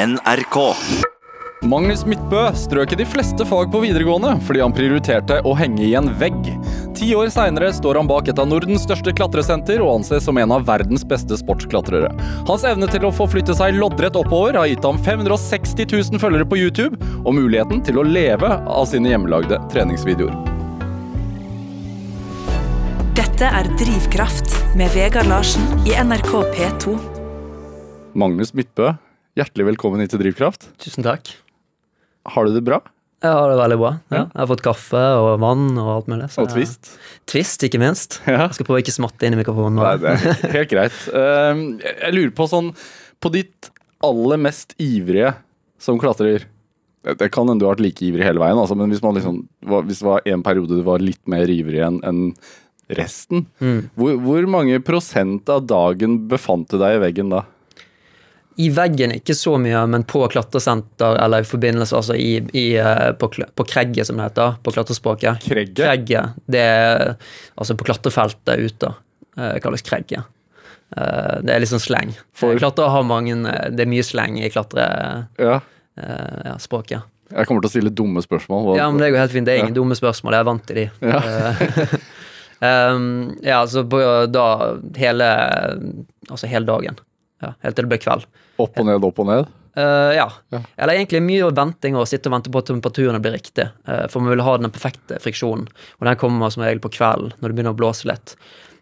NRK. Magnus Midtbø strøk i de fleste fag på videregående fordi han prioriterte å henge i en vegg. Ti år seinere står han bak et av Nordens største klatresenter og anses som en av verdens beste sportsklatrere. Hans evne til å få flytte seg loddrett oppover har gitt ham 560 000 følgere på YouTube og muligheten til å leve av sine hjemmelagde treningsvideoer. Dette er Drivkraft med Vegard Larsen i NRK P2. Magnus Midtbø, hjertelig velkommen hit til Drivkraft. Tusen takk. Har du det bra? Jeg har det veldig bra. Ja. Jeg har fått kaffe og vann og alt mulig. Og jeg- twist? Twist, ikke minst. Ja. Jeg skal prøve å ikke smatte inn i mikrofonen. nå. Nei, det er helt greit. Ehm, Jeg lurer på sånn På ditt aller mest ivrige som klatrer Det kan hende du har vært like ivrig hele veien, altså, men hvis, man liksom, hvis det var en periode du var litt mer ivrig enn en resten, Mm. hvor, hvor mange prosent av dagen befant du deg i veggen da? I veggen ikke så mye, men på klatresenter eller i forbindelse altså i, i, eh, på, på kregget, som det heter på klatrespråket. Kregget? Kregge. Det er altså på klatrefeltet ute. Det kalles kregget. Eh, det er litt sånn sleng. For- Klatrere har mange eh, Det er mye sleng i klatrespråket. Ja. ja, språket. Jeg kommer til å stille dumme spørsmål. Hva, Ja, men det går helt fint. Det er ingen Ja. dumme spørsmål. Jeg er vant til de. Ja. Eh, um, ja, så på, da hele Altså hele dagen. Ja, helt til det blir kveld. Opp og ned, opp og ned? Uh, ja. Ja. Eller egentlig mye venting og sitte og vente på at temperaturene blir riktig. Uh, for man vil ha den perfekte friksjonen, og den kommer som regel på kvelden når det begynner å blåse litt.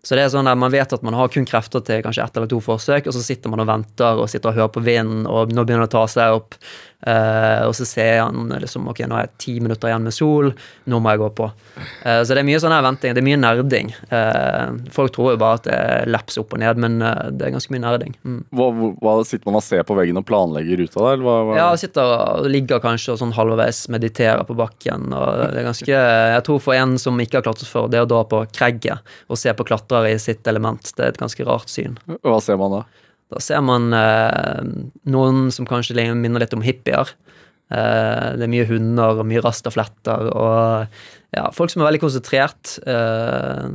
Så det er sånn at man vet at man har kun krefter til kanskje ett eller to forsøk, og så sitter man og venter og sitter og hører på vinden, og nå begynner det å ta seg opp. Eh, og så ser han liksom ok, nå er jeg ti minutter igjen med sol, nå må jeg gå på. Uh, så det er mye sånn her venting. Det er mye nerding. Uh, folk tror jo bare at det er laps opp og ned, men det er ganske mye nerding. Mm. Hva, hva Sitter man og ser på veggen og planlegger ruta der? Hva, hva? Ja, sitter og ligger kanskje og sånn halvveis mediterer på bakken. og det er ganske, Jeg tror for en som ikke har klatret før, det å dra på kregget og se på klatrere i sitt element, det er et ganske rart syn. Hva ser man da? Da ser man eh, noen som kanskje minner litt om hippier. Eh, det er mye hunder og mye rastafletter og ja, folk som er veldig konsentrert. Eh,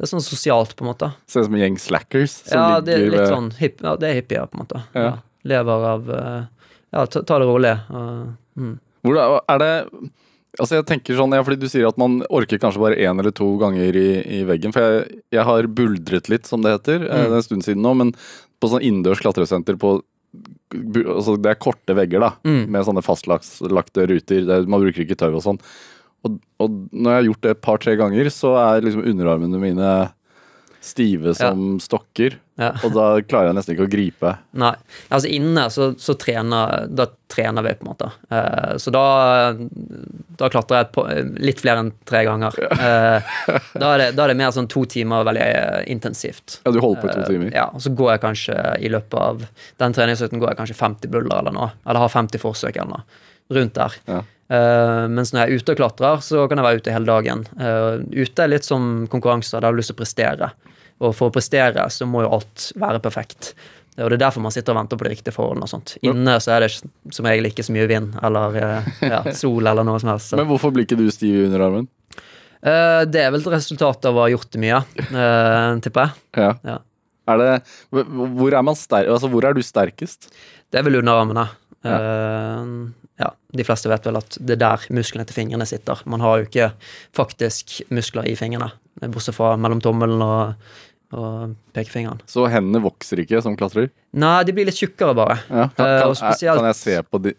det er sånn sosialt, på en måte. Ser ut som en gjeng slackers som Ja, det er litt sånn hip, ja, det er hippier, på en måte. Ja. Lever av eh, Ja, ta, ta det rolig. Uh, mm. Hvordan er det Altså jeg tenker sånn, ja, fordi Du sier at man orker kanskje bare én eller to ganger i, i veggen. For jeg, jeg har buldret litt, som det heter. eh, Mm. Det er en stund siden nå. Men på sånn innendørs klatresenter på altså Det er korte vegger, da. Mm. Med sånne fastlagte ruter. Er- man bruker ikke tau og sånn. Og, og når jeg har gjort det et par-tre ganger, så er liksom underarmene mine stive som stokker. Ja. Og da klarer jeg nesten ikke å gripe. Nei. Altså inne så, så trener Da trener vi, på en måte. Uh, så da Da klatrer jeg på, litt flere enn tre ganger. Uh, da, er det, da er det mer sånn to timer veldig eh, intensivt. Ja, du holder på i to timer? timer. Ja, og så går jeg kanskje i løpet av den treningsøkten går jeg kanskje 50 buller eller noe. Eller har 50 forsøk eller noe. Rundt der. Ja. Uh, mens når jeg er ute og klatrer, så kan jeg være ute hele dagen. Uh, ute er litt som konkurranser, der har du lyst til å prestere. Og for å prestere så må jo alt være perfekt. Og det er derfor man sitter og venter på de riktige forholdene. og sånt. Inne så er det som regel ikke så mye vind eller eh, ja, sol eller noe som helst. Så. Men hvorfor blir ikke du stiv i underarmen? Uh, det er vel et resultat av å ha gjort det mye, uh, tipper jeg. Ja. Ja. Er det, hvor, er altså, hvor er du sterkest? Det er vel underarmene. Eh, ja, De fleste vet vel at det er der musklene til fingrene sitter. Man har jo ikke faktisk muskler i fingrene, bortsett fra mellom tommelen og, og pekefingeren. Så hendene vokser ikke som klatrer? Nei, de blir litt tjukkere, bare. Ja. Kan, Eh, kan, spesielt- kan jeg se på de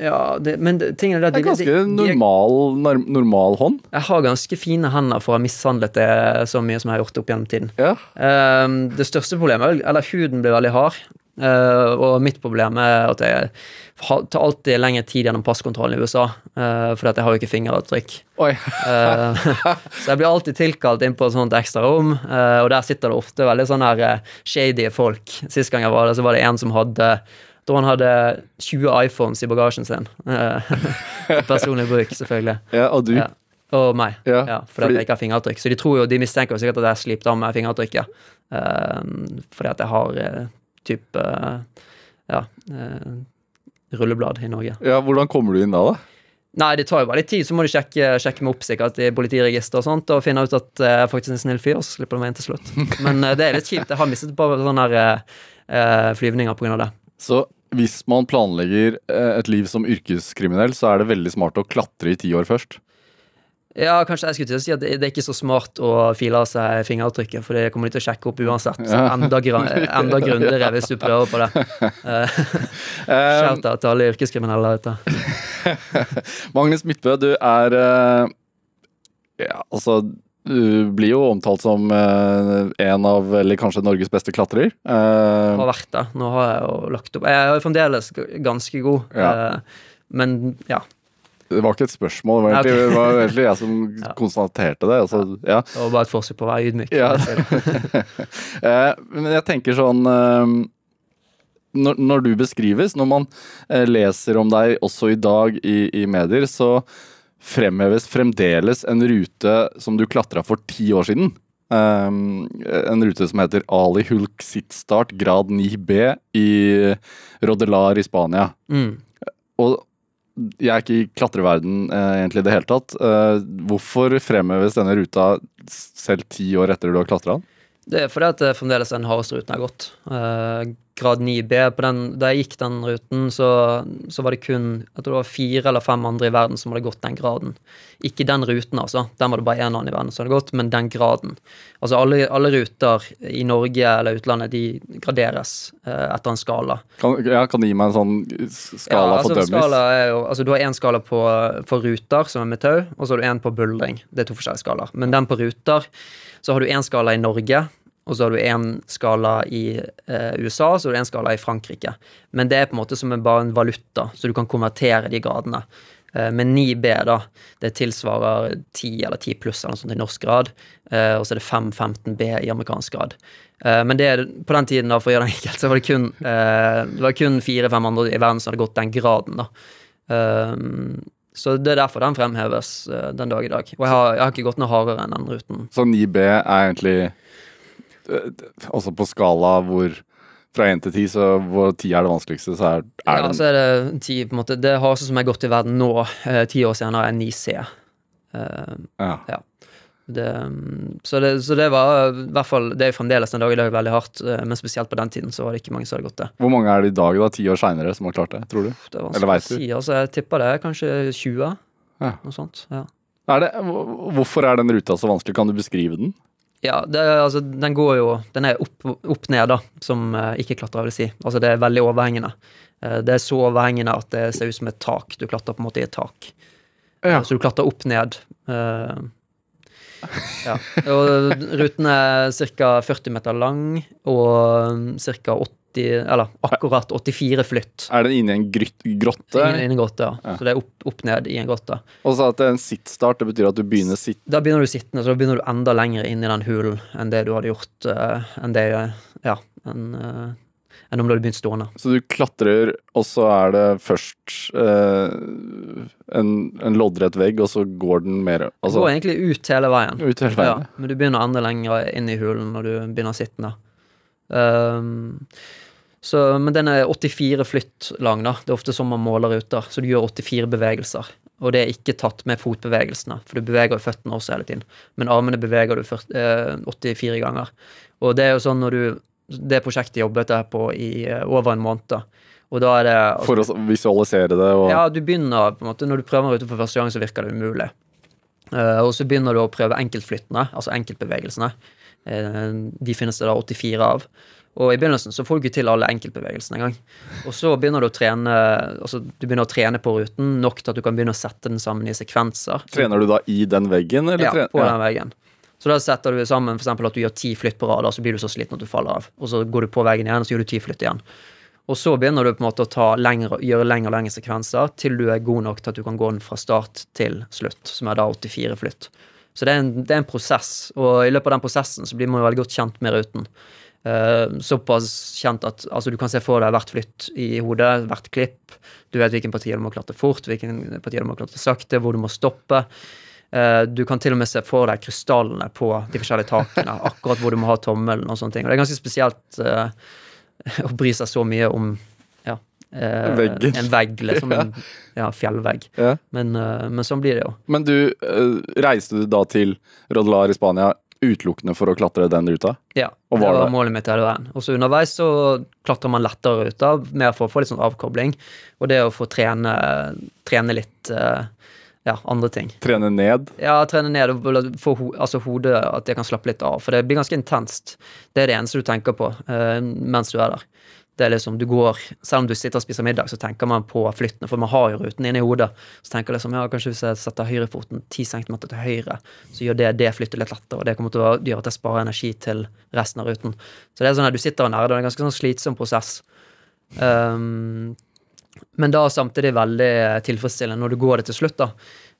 Ja, det, Men det, tingene der, Det er ganske de- de- normal, normal hånd. Jeg har ganske fine hender for å ha mishandlet det så mye som jeg har gjort opp gjennom tiden. Ja. Um, det største problemet er Eller huden blir veldig hard. Eh, og mitt problem er at jeg tar alltid lengre tid gjennom passkontrollen i USA. Uh, fordi at jeg har jo ikke fingeravtrykk. Eh, så jeg blir alltid tilkalt inn på et sånt ekstra rom, uh, og der sitter det ofte veldig sånn her shady folk. Sist gang jeg var der, så var det en som hadde da han hadde 20 iPhones i bagasjen sin. personlig bruk, selvfølgelig. Ja, og du? Ja. Og meg. Ja, Ja, fordi, fordi- jeg ikke har fingeravtrykk. Så de tror jo, de mistenker jo sikkert at jeg har slipt av med fingeravtrykket. Uh, fordi at jeg har uh, type eh, ja, eh, rulleblad i Norge. Ja, Hvordan kommer du inn da, da? Nei, det tar jo bare litt tid, så må du sjekke, sjekke meg opp sikkert i politiregister og sånt, og finne ut at jeg er faktisk en snill fyr, og så slipper du meg inn til slutt. Men eh, det er litt kjipt. Jeg har mistet et par sånne her, eh, flyvninger av det. Så hvis man planlegger eh, et liv som yrkeskriminell, så er det veldig smart å klatre i ti år først. Ja, kanskje jeg skulle til å si at det det er ikke så smart å file av seg fingeravtrykket, for det kommer de til å sjekke opp uansett. Så enda, gra- enda grundigere hvis du prøver på det. Uh, Eh, til alle yrkeskriminelle ute. Magnus Midtbø, du er eh, Ja, altså Du blir jo omtalt som eh, en av, eller kanskje Norges beste klatrer. Har vært det. Nå har jeg jo lagt opp. Jeg er jo fremdeles ganske god, Ja. men ja. Det var ikke et spørsmål, det var egentlig, det var egentlig jeg som Ja. konstaterte det. Altså, ja. Det var bare et forsøk på å være ydmyk. Ja. Eh, Men jeg tenker sånn eh, når, når du beskrives, når man eh, leser om deg også i dag i, i medier, så fremheves fremdeles en rute som du klatra for ti år siden. Um, en rute som heter Ali Hulk Sittstart grad 9B i Rodelar i Spania. Mm. Og jeg er ikke i klatreverden eh, egentlig i det hele tatt. Eh, hvorfor fremheves denne ruta selv ti år etter du har klatra den? Det er fordi at det fremdeles er den hardeste ruten jeg har gått. Eh, grad 9B. På den, da jeg gikk den ruten, så, så var det kun jeg tror det var fire eller fem andre i verden som hadde gått den graden. Ikke den ruten, altså. Den var det bare én annen i verden som hadde gått, men den graden. Altså alle, alle ruter i Norge eller utlandet, de graderes eh, etter en skala. Kan, ja, kan du gi meg en sånn skala ja, altså, for dummies? altså, du har én skala på, for ruter, som er med tau, og så har du én på buldring. Det er to forskjellige skalaer. Men den på ruter, så har du én skala i Norge, og så har du én skala i eh, USA, så har du én skala i Frankrike. Men det er på en måte som en, bare en valuta, så du kan konvertere de gradene. Eh, men 9B, da, det tilsvarer 10 eller 10 pluss eller noe sånt i norsk grad. Eh, og så er det 5-15B i amerikansk grad. Eh, men det, på den tiden, da, for å gjøre det enkelt, så var det kun, eh, det kun fire-fem andre i verden som hadde gått den graden. da. Eh, så det er derfor den fremheves den dag i dag. Og jeg har, jeg har ikke gått noe hardere enn den ruten. Så 9B er egentlig Altså på skala hvor fra 1 til 10, så hvor 10 er det vanskeligste, så er, er ja, det så er det ti, på en måte, Det hardeste som er gått i verden nå, eh, ti år senere, er 9C. Eh, ja. det, mm, så, det, så det var i hvert fall Det er fremdeles den dag i dag veldig hardt, eh, men spesielt på den tiden så var det ikke mange som hadde gått det. Hvor mange er det i dag, da, ti år seinere, som har klart det, tror du? Det er Eller veit du? si. Altså, jeg tipper det er kanskje 20, Ja. noe sånt. ja. Er det, hvorfor er den ruta så vanskelig? Kan du beskrive den? Ja, det, altså, den går jo Den er opp, opp ned, da, som uh, ikke-klatrer vil si. Altså, det er veldig overhengende. Uh, det er så overhengende at det ser ut som et tak. Du klatrer på en måte i et tak. Ja. Så du klatrer opp ned. Uh, ja. Og ruten er ca. 40 meter lang og ca. 80 Eller akkurat 84 flytt. Er den inne i en gryt, grotte? Inni inni en grotte, ja. Ja. Så det er opp, opp ned i en grotte. Og så at det er en sittstart, det betyr at du begynner sitt... Da begynner du sittende, så da begynner du enda lenger inn i den hulen enn det du hadde gjort uh, enn det Ja, enn uh, enn om du hadde begynt stående. Så du klatrer, og så er det først eh, en, en loddrett vegg, og så går den mer Du altså, går egentlig ut hele veien. ut hele veien. Ja, men du begynner enda lenger inn i hulen når du begynner sittende. Um, så, men den er 84 flytt lang, da. Det er ofte sånn man måler ruter. Så du gjør 84 bevegelser. Og det er ikke tatt med fotbevegelsene, for du beveger jo føttene også hele tiden. Men armene beveger du 40, eh, 84 ganger. Og det er jo sånn når du Det prosjektet jobbet jeg på i eh, over en måned. Og da er det altså, For å visualisere det og ja, du begynner på en måte Når du prøver ute for første gang, så virker det umulig. Uh, og så begynner du å prøve enkeltflyttene, altså enkeltbevegelsene. Eh, de finnes det da 84 av. Og i begynnelsen så får du ikke til alle enkeltbevegelsene engang. Og så begynner du å trene altså du begynner å trene på ruten nok til at du kan begynne å sette den sammen i sekvenser. Trener du da i den veggen, eller? Ja, på den veggen. Så da setter du sammen eksempel at du gjør ti flytt på rad, og så blir du så sliten at du faller av. Og så går du på veggen igjen, og så gjør du ti flytt igjen. Og så begynner du på en måte å ta lengre, gjøre lengre og lengre sekvenser til du er god nok til at du kan gå den fra start til slutt, som er da 84 flytt. Så det er, en, det er en prosess, og i løpet av den prosessen så blir man veldig godt kjent med ruten. Uh, såpass kjent at altså, du kan se for deg hvert flytt i hodet, hvert klipp. Du vet hvilken partier du må klatre fort, hvilken partier du må klatre sakte, hvor du må stoppe. Uh, du kan til og med se for deg krystallene på de forskjellige takene, akkurat hvor du må ha tommelen og sånne ting. Og det er ganske spesielt uh, å bry seg så mye om eh, Veggen. en vegg, liksom en ja, fjellvegg. Ja. Men, eh, men sånn blir det jo. Men du, eh, reiste du da til Rodelar i Spania utelukkende for å klatre den ruta? Ja, det var det- målet mitt hele veien. Og så underveis så klatrer man lettere ruter, mer for å få litt sånn avkobling. Og det å få trene, trene litt eh, ja, andre ting. Trene ned? Ja, trene ned og få ho altså hodet, at jeg kan slappe litt av. For det blir ganske intenst. Det er det eneste du tenker på uh, mens du er der. Det liksom, du går, Selv om du sitter og spiser middag, så tenker man på flyttene, for man har jo ruten inni hodet. Så tenker liksom, ja, kanskje hvis jeg setter høyrefoten 10 cm til høyre, så gjør det det flyttet litt lettere, og det kommer til å gjøre at jeg sparer energi til resten av ruten. Så det er sånn at du sitter og nerder, det er en ganske sånn slitsom prosess. Um, men da samtidig veldig tilfredsstillende når du går det til slutt, da.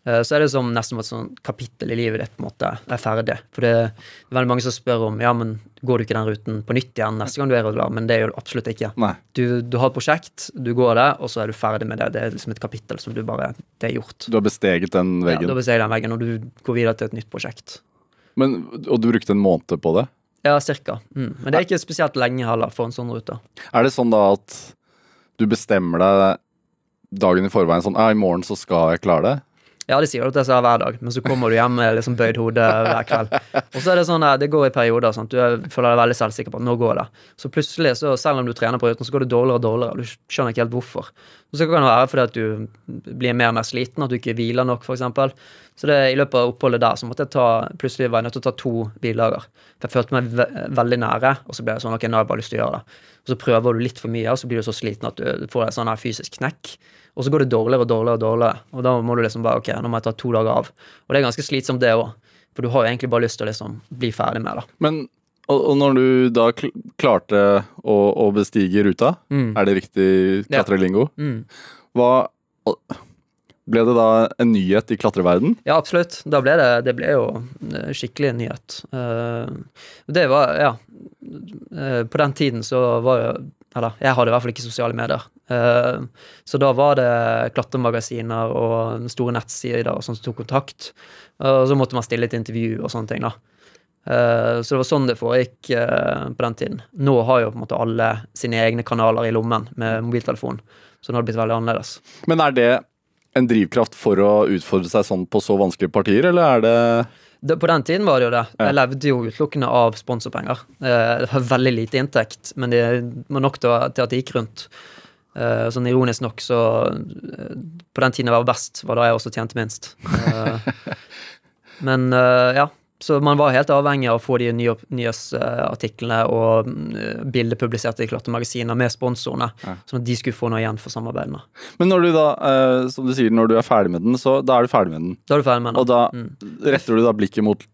Eh, Så er det som nesten et sånn kapittel i livet ditt på en måte er ferdig. For det er veldig mange som spør om ja, men går du ikke den ruten på nytt igjen neste gang du er rullbar, men det gjør du absolutt ikke. Du, du har et prosjekt, du går det, og så er du ferdig med det. Det er liksom et kapittel som du bare Det er gjort. Du har besteget den veggen? Ja, du har besteget den veggen, og du går videre til et nytt prosjekt. Men, og du brukte en måned på det? Ja, cirka. Mm. Men det er ikke spesielt lenge heller for en sånn rute. Er det sånn da at du bestemmer deg dagen i forveien sånn Ja, i morgen så skal jeg klare det? Ja, de sier at til er hver dag, men så kommer du hjem med liksom bøyd hode hver kveld. Og så er det sånn det går i perioder. Sant? Du er, føler deg veldig selvsikker på at nå går det. Så plutselig, så selv om du trener på ruten, så går det dårligere og dårligere. Du skjønner ikke helt hvorfor. Og så kan det være fordi at du blir mer og mer sliten, at du ikke hviler nok, f.eks. Så det, i løpet av oppholdet der så måtte jeg ta plutselig var jeg nødt til å ta to hviledager. For jeg følte meg ve veldig nære, og så ble jeg sånn ok, nå har jeg bare lyst til å gjøre det. Og så prøver du litt for mye, og så blir du så sliten at du får en sånn her fysisk knekk. Og så går det dårligere og dårligere, og dårligere, og da må du liksom bare ok, nå må jeg ta to dager av. Og det er ganske slitsomt, det òg. For du har jo egentlig bare lyst til å liksom bli ferdig med det. Men og, når du da klarte å, å bestige ruta, Mm. er det riktig Ja. klatrelingo? Mm. Hva Ble det da en nyhet i klatreverden? Ja, absolutt. Da ble det, det ble jo skikkelig nyhet. Eh, det var, ja eh, På den tiden så var jo Eller jeg hadde i hvert fall ikke sosiale medier. Eh, så da var det klatremagasiner og store nettsider og sånn som tok kontakt. Og så måtte man stille et intervju og sånne ting, da. Eh, Så det var sånn det foregikk eh, på den tiden. Nå har jo på en måte alle sine egne kanaler i lommen med mobiltelefon, så nå har det blitt veldig annerledes. Men er det en drivkraft for å utfordre seg sånn på så vanskelige partier, eller er det det, på den tiden var det jo det. Jeg levde jo utelukkende av sponsorpenger. Eh, det var veldig lite inntekt, men det var nok til, at det gikk rundt. Eh, sånn ironisk nok, så eh, På den tiden jeg var best, var da jeg også tjente minst. Eh, men eh, ja. Så man var helt avhengig av å få de nye nyhetsartiklene og uh, bilder publisert i klatremagasiner med sponsorene, Ja. sånn at de skulle få noe igjen for samarbeidene. Men når du da, eh, som du sier, når du er ferdig med den, så da er du ferdig med den. Da er du ferdig med den. Og da Mm. retter du da blikket mot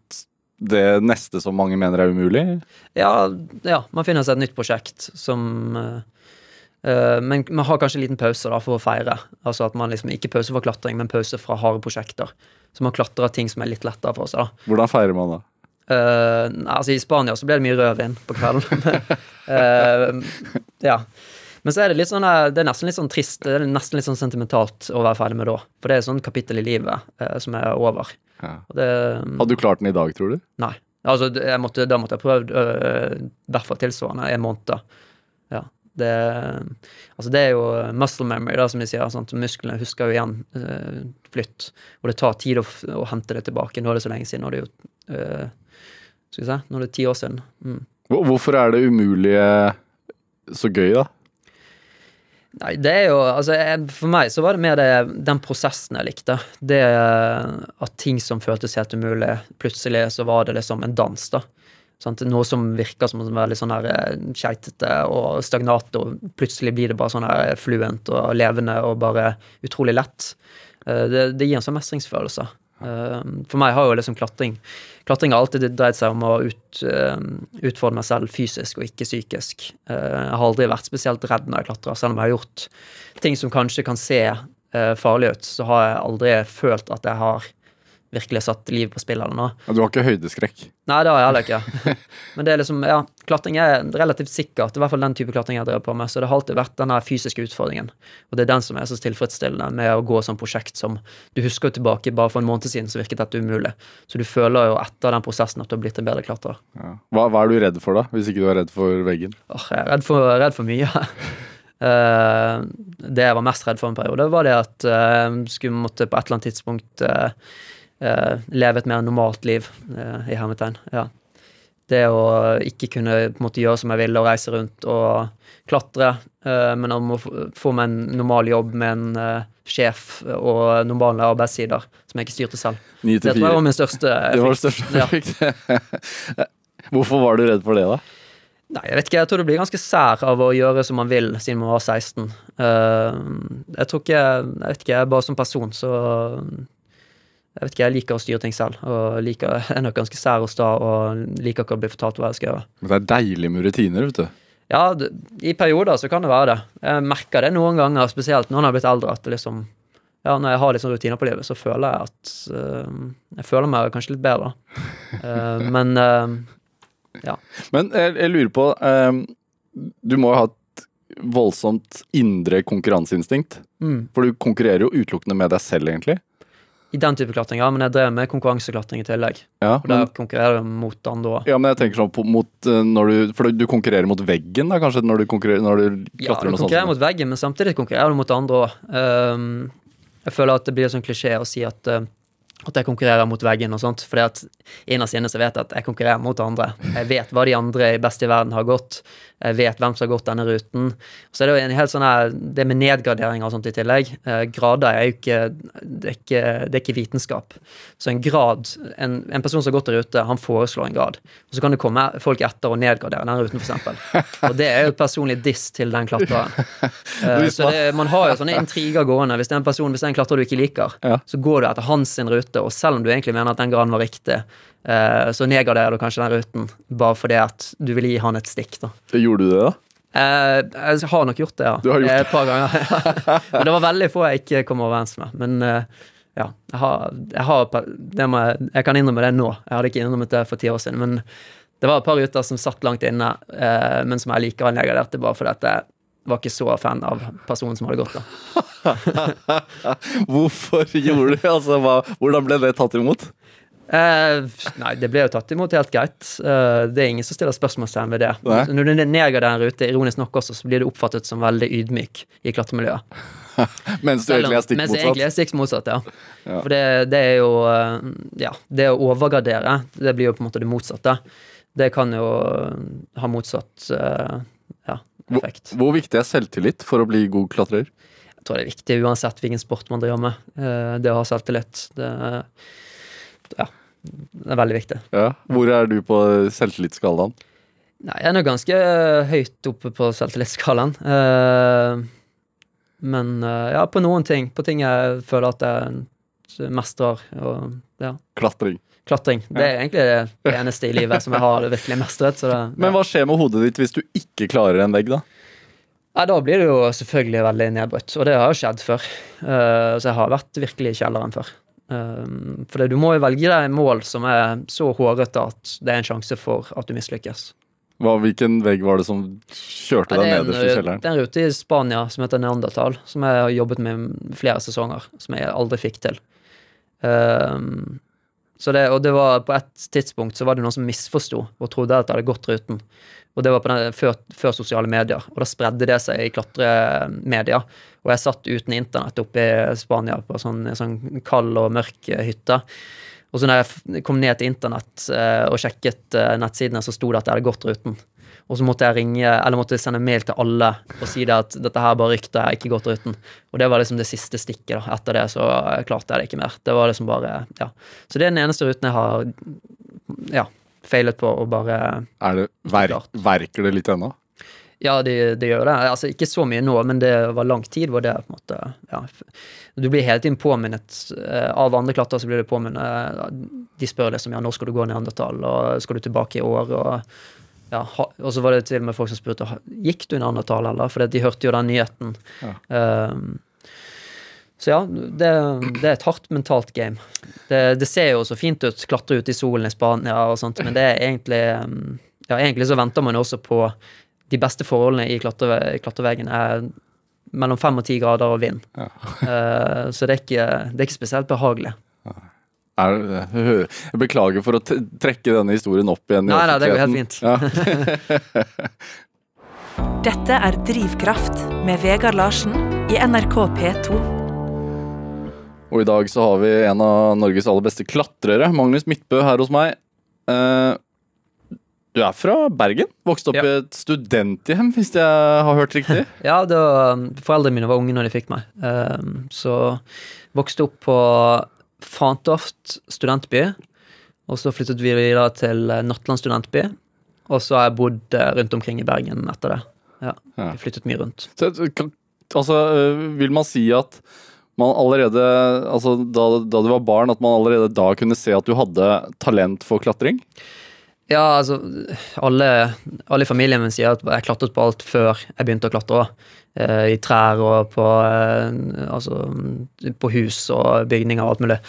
det neste som mange mener er umulig? Ja, ja, man finner seg et nytt prosjekt som eh, Men man har kanskje en liten pause da for å feire. Altså at man liksom Ikke pause for klatring, men pause fra harde prosjekter. Så man klatrer ting som er litt lettere for seg. da Hvordan feirer man da? Uh, altså I Spania så ble det mye rødvin på kvelden. uh, ja. Men så er det litt sånn eh, Det er nesten litt sånn trist, det er nesten litt sånn sentimentalt å være ferdig med da. For det er et sånt kapittel i livet uh, som er over. Ja. Det, Hadde du klart den i dag, tror du? Nei. Altså, jeg måtte, da måtte jeg prøvd i hvert fall tilsvarende en måned. Det, altså det er jo muscle memory, da, som de sier. Sant? Musklene husker jo igjen øh, flytt. Og det tar tid å, å hente det tilbake. Nå er det så lenge siden. Nå er det jo øh, Skal vi se, nå er det ti år siden. Mm. Hvorfor er det umulige så gøy, da? Nei, det er jo Altså, jeg, for meg så var det mer det, den prosessen jeg likte. Det at ting som føltes helt umulig, plutselig så var det liksom en dans, da. Sant? Noe som virker som veldig sånn eh, keitete og stagnat, og plutselig blir det bare sånn her fluent og levende og bare utrolig lett. Eh, Det, det gir en sånn mestringsfølelse. Eh, For meg har jo liksom klatring Klatring har alltid dreid seg om å ut, eh, utfordre meg selv fysisk og ikke psykisk. Eh, Jeg har aldri vært spesielt redd når jeg klatrer, selv om jeg har gjort ting som kanskje kan se eh, farlig ut, så har jeg aldri følt at jeg har virkelig satt livet på spill eller noe. Du har ikke høydeskrekk? Nei, det har jeg heller ikke. Men det er liksom, ja, klatring er relativt sikkert, i hvert fall den type klatring jeg drevet på med, så det har alltid vært denne fysiske utfordringen. Og det er den som er så tilfredsstillende med å gå sånn prosjekt som Du husker jo tilbake, bare for en måned siden så virket dette umulig. Så du føler jo etter den prosessen at du har blitt en bedre klatrer. Ja. Hva, hva er du redd for, da? Hvis ikke du er redd for veggen? Åh, jeg er redd for, redd for mye. Uh, det jeg var mest redd for en periode, var det at uh, skulle måtte på et eller annet tidspunkt eh, leve et mer normalt liv, eh, i hermetegn. Ja. Det å ikke kunne måte gjøre som jeg ville og reise rundt og klatre, eh, men om å få- meg en normal jobb med en eh, sjef og normale arbeidssider som jeg ikke styrte selv. Det tror jeg var min største Det var det Ja. Hvorfor var du redd for det, da? Nei, jeg vet ikke, jeg tror du blir ganske sær av å gjøre som man vil siden man var 16. Eh, jeg tror ikke Jeg vet ikke, jeg er bare som person, så Jeg vet ikke, jeg liker å styre ting selv. Og liker, jeg er nok ganske sær og sta og liker ikke å bli fortalt hva jeg skal gjøre. Men Det er deilig med rutiner, vet du. Ja, i perioder så kan det være det. Jeg merker det noen ganger, spesielt når jeg har blitt eldre, at liksom ja, når jeg har litt sånn rutiner på livet, så føler jeg at uh, Jeg føler meg kanskje litt bedre. Uh, men eh, Men jeg, jeg lurer på Du må jo ha et voldsomt indre konkurranseinstinkt. mm, For du konkurrerer jo utelukkende med deg selv, egentlig. I den type klatring, ja. Men jeg drev med konkurranseklatring i tillegg. Ja, Og der men, konkurrerer du mot andre òg. ja, men jeg tenker sånn på, mot eh, når du For du konkurrerer mot veggen, da, kanskje, når du, konkurrerer, når du Ja, du konkurrerer konkurrerer mot veggen, men samtidig konkurrerer du mot andre òg. jeg føler at det blir en sånn klisjé å si at, eh, at jeg konkurrerer mot veggen og sånt. fordi at innerst inne så vet jeg at jeg konkurrerer mot andre. Jeg vet hva de andre i beste i verden har gått. Jeg vet hvem som har gått denne ruten. Så er det jo en helt sånn her Det med nedgraderinger og sånt i tillegg. eh, grader er jo ikke det, er ikke det er ikke vitenskap. Så en grad En, en person som har gått en rute, han foreslår en grad. Og så kan det komme folk etter og nedgradere den ruten, f.eks. Og det er jo et personlig diss til den klatreren. Eh, så det, man har jo sånne intriger gående. Hvis det er en person, hvis det er en klatrer du ikke liker, Ja. så går du etter hans rute, og selv om du egentlig mener at den graden var riktig, eh, så nedgraderer du kanskje den ruten bare fordi at du vil gi han et stikk, da. Gjorde du det, da? Eh, jeg har nok gjort det, ja. Du har gjort det? Et par ganger. Men det var veldig få jeg ikke kom overens med. Men eh, ja, jeg har, jeg, har jeg, jeg kan innrømme det nå. Jeg hadde ikke innrømmet det for ti år siden. Men det var et par ruter som satt langt inne, eh, men som jeg likevel nedgraderte bare fordi at jeg var ikke så fan av personen som hadde gått. da. Hvorfor gjorde du det? Altså, hva, hvordan ble det tatt imot? Eh, nei, det ble jo tatt imot helt greit. Eh, det er ingen som stiller spørsmålstegn ved det. Nei. Når du neger en rute, ironisk nok også, så blir du oppfattet som veldig ydmyk i klatremiljøet. Mens du egentlig er stikk Mens jeg egentlig motsatt? er stikk motsatt, ja. Ja. For det, det er jo eh, Ja, det å overgradere, det blir jo på en måte det motsatte. Det kan jo eh, ha motsatt eh, ja, Hvor- effekt. Hvor viktig er selvtillit for å bli god klatrer? Jeg tror det er viktig uansett hvilken sport man driver med. Det å ha selvtillit. Det, ja, det er veldig viktig. Ja. Hvor er du på selvtillitsskalaen? Nei, jeg er nå ganske høyt oppe på selvtillitsskalaen. Eh, men eh, ja, på noen ting. På ting jeg føler at jeg mestrer. Og ja, Klatring. klatring. Det er egentlig det eneste i livet som jeg har virkelig mestret. Så det, Men hva skjer med hodet ditt hvis du ikke klarer en vegg, da? ja, da blir det jo selvfølgelig veldig nedbrutt, og det har jo skjedd før. Eh, så jeg har vært virkelig i kjelleren før. Uh, for du må jo velge deg mål som er så hårete at det er en sjanse for at du mislykkes. Hva, hvilken vegg var det som kjørte deg er nederst i kjelleren? det er en rute i Spania som heter Neandertal, som jeg har jobbet med flere sesonger, som jeg aldri fikk til. Um, så det, og det var på et tidspunkt så var det noen som misforsto og trodde at det hadde gått ruten. Og det var den, før, før sosiale medier, og da spredde det seg i klatremedia. Og jeg satt uten internett oppe i Spania på sånn, en sånn kald og mørk eh, hytte. Og så når jeg kom ned til internett eh, og sjekket eh, nettsidene, så sto det at jeg hadde gått ruten. Og så måtte jeg ringe, eller måtte sende mail til alle og si det at dette her bare rykter, jeg har ikke gått ruten. Og det var liksom det siste stikket. da. Etter det så klarte jeg det ikke mer. Det var liksom bare, ja. Så det er den eneste ruten jeg har ja, feilet på og bare det, ver, verker det litt ennå? Ja, det de gjør det. Altså Ikke så mye nå, men det var lang tid hvor det på en måte ja. Du blir hele tiden påminnet eh, av andre klatrere, så blir du påminnet eh, De spør liksom ja, når skal du gå ned neandertal, og skal du tilbake i år, og ja, og så var det til og med folk som spurte «Ha- gikk du neandertal, eller? For de hørte jo den nyheten. Ja. Um, så ja, det, det er et hardt mentalt game. Det, det ser jo så fint ut, klatre ut i solen i Spania og sånt, men det er egentlig um, Ja, egentlig så venter man jo også på de beste forholdene i klatre, klatreveggen er mellom fem og ti grader og vind. Ja. uh, så det er, ikke, det er ikke spesielt behagelig. Er, jeg beklager for å trekke denne historien opp igjen i Nei, nei, det går helt fint. Ja. Dette er Drivkraft med Vegard Larsen i NRK P2. Og i dag så har vi en av Norges aller beste klatrere, Magnus Midtbø, her hos meg. Eh, Du er fra Bergen? Vokste opp Ja. i et studenthjem, hvis jeg har hørt riktig? Ja, var, foreldrene mine var unge når de fikk meg. Um, så vokste opp på Fantoft studentby. Og så flyttet vi videre til eh, Nattland studentby. Og så har jeg bodd eh, rundt omkring i Bergen etter det. Ja, Ja. Vi flyttet mye rundt. Så, kan- altså, vil man si at man allerede, altså da, da du var barn, at man allerede da kunne se at du hadde talent for klatring? Ja, altså Alle, alle i familien min sier at jeg klatret på alt før jeg begynte å klatre. Eh, I trær og på, eh, altså, på hus og bygninger og alt mulig.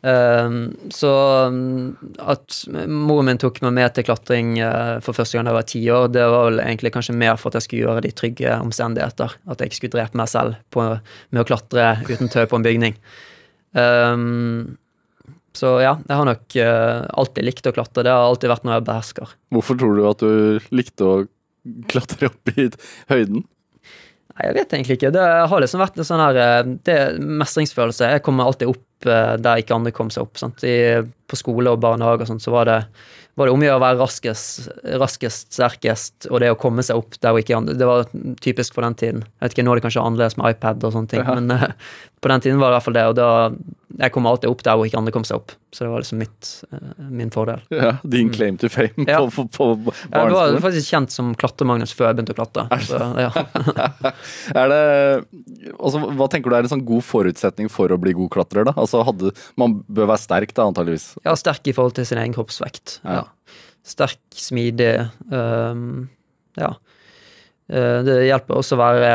Eh, så mm, at moren min tok meg med til klatring eh, for første gang da jeg var ti år, det var vel egentlig kanskje mer for at jeg skulle gjøre de trygge omstendigheter. At jeg ikke skulle drepe meg selv på, med å klatre uten tau på en bygning. Um, så ja, jeg har nok eh, alltid likt å klatre. Det har alltid vært noe jeg behersker. Hvorfor tror du at du likte å klatre opp i høyden? Nei, jeg vet egentlig ikke. Det har liksom vært en sånn her eh, det mestringsfølelse. Jeg kommer alltid opp eh, der ikke andre kom seg opp. I, på skole og barnehage og sånt, så var det, var det om å gjøre å være raskest, raskest, sterkest, og det å komme seg opp der og ikke andre. Det var typisk for den tiden. Jeg vet ikke, Nå er det kanskje annerledes med iPad og sånne ting, Ja. men eh, på den tiden var det i hvert fall det. Og da Jeg kom alltid opp der hvor ikke andre kom seg opp. Så det var liksom mitt, eh, min fordel. Ja, Din claim to fame Mm. Ja. på, på, på Ja, det var faktisk kjent som Klatre-Magnus før jeg begynte å klatre. Så, ja. Er det, altså, hva tenker du er en sånn god forutsetning for å bli god klatrer? da? Altså, hadde, Man bør være sterk, da, antageligvis. Ja, sterk i forhold til sin egen kroppsvekt. Ja. Ja. Sterk, smidig. Um, ja. Eh, det hjelper også å være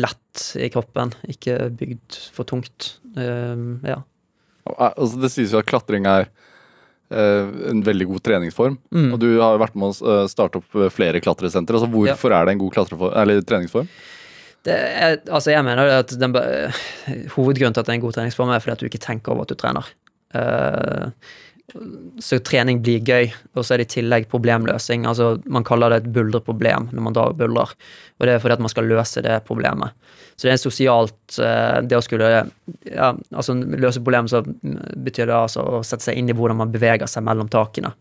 lett i kroppen, ikke bygd for tungt. Ja. Altså, det sies jo at klatring er eh, en veldig god treningsform. Mm. Og du har jo vært med å eh, starte opp eh, flere klatresentre. Altså, hvorfor er det en god eller treningsform? Det er, altså jeg mener at den, Hovedgrunnen til at det er en god treningsform, er fordi at du ikke tenker over at du trener. Eh, så trening blir gøy, og så er det i tillegg problemløsing. Altså, man kaller det et buldreproblem når man drar og buldrer, og det er fordi at man skal løse det problemet. Så det er sosialt eh, Det å skulle ja, altså løse problemet, så betyr det altså å sette seg inn i hvordan man beveger seg mellom takene.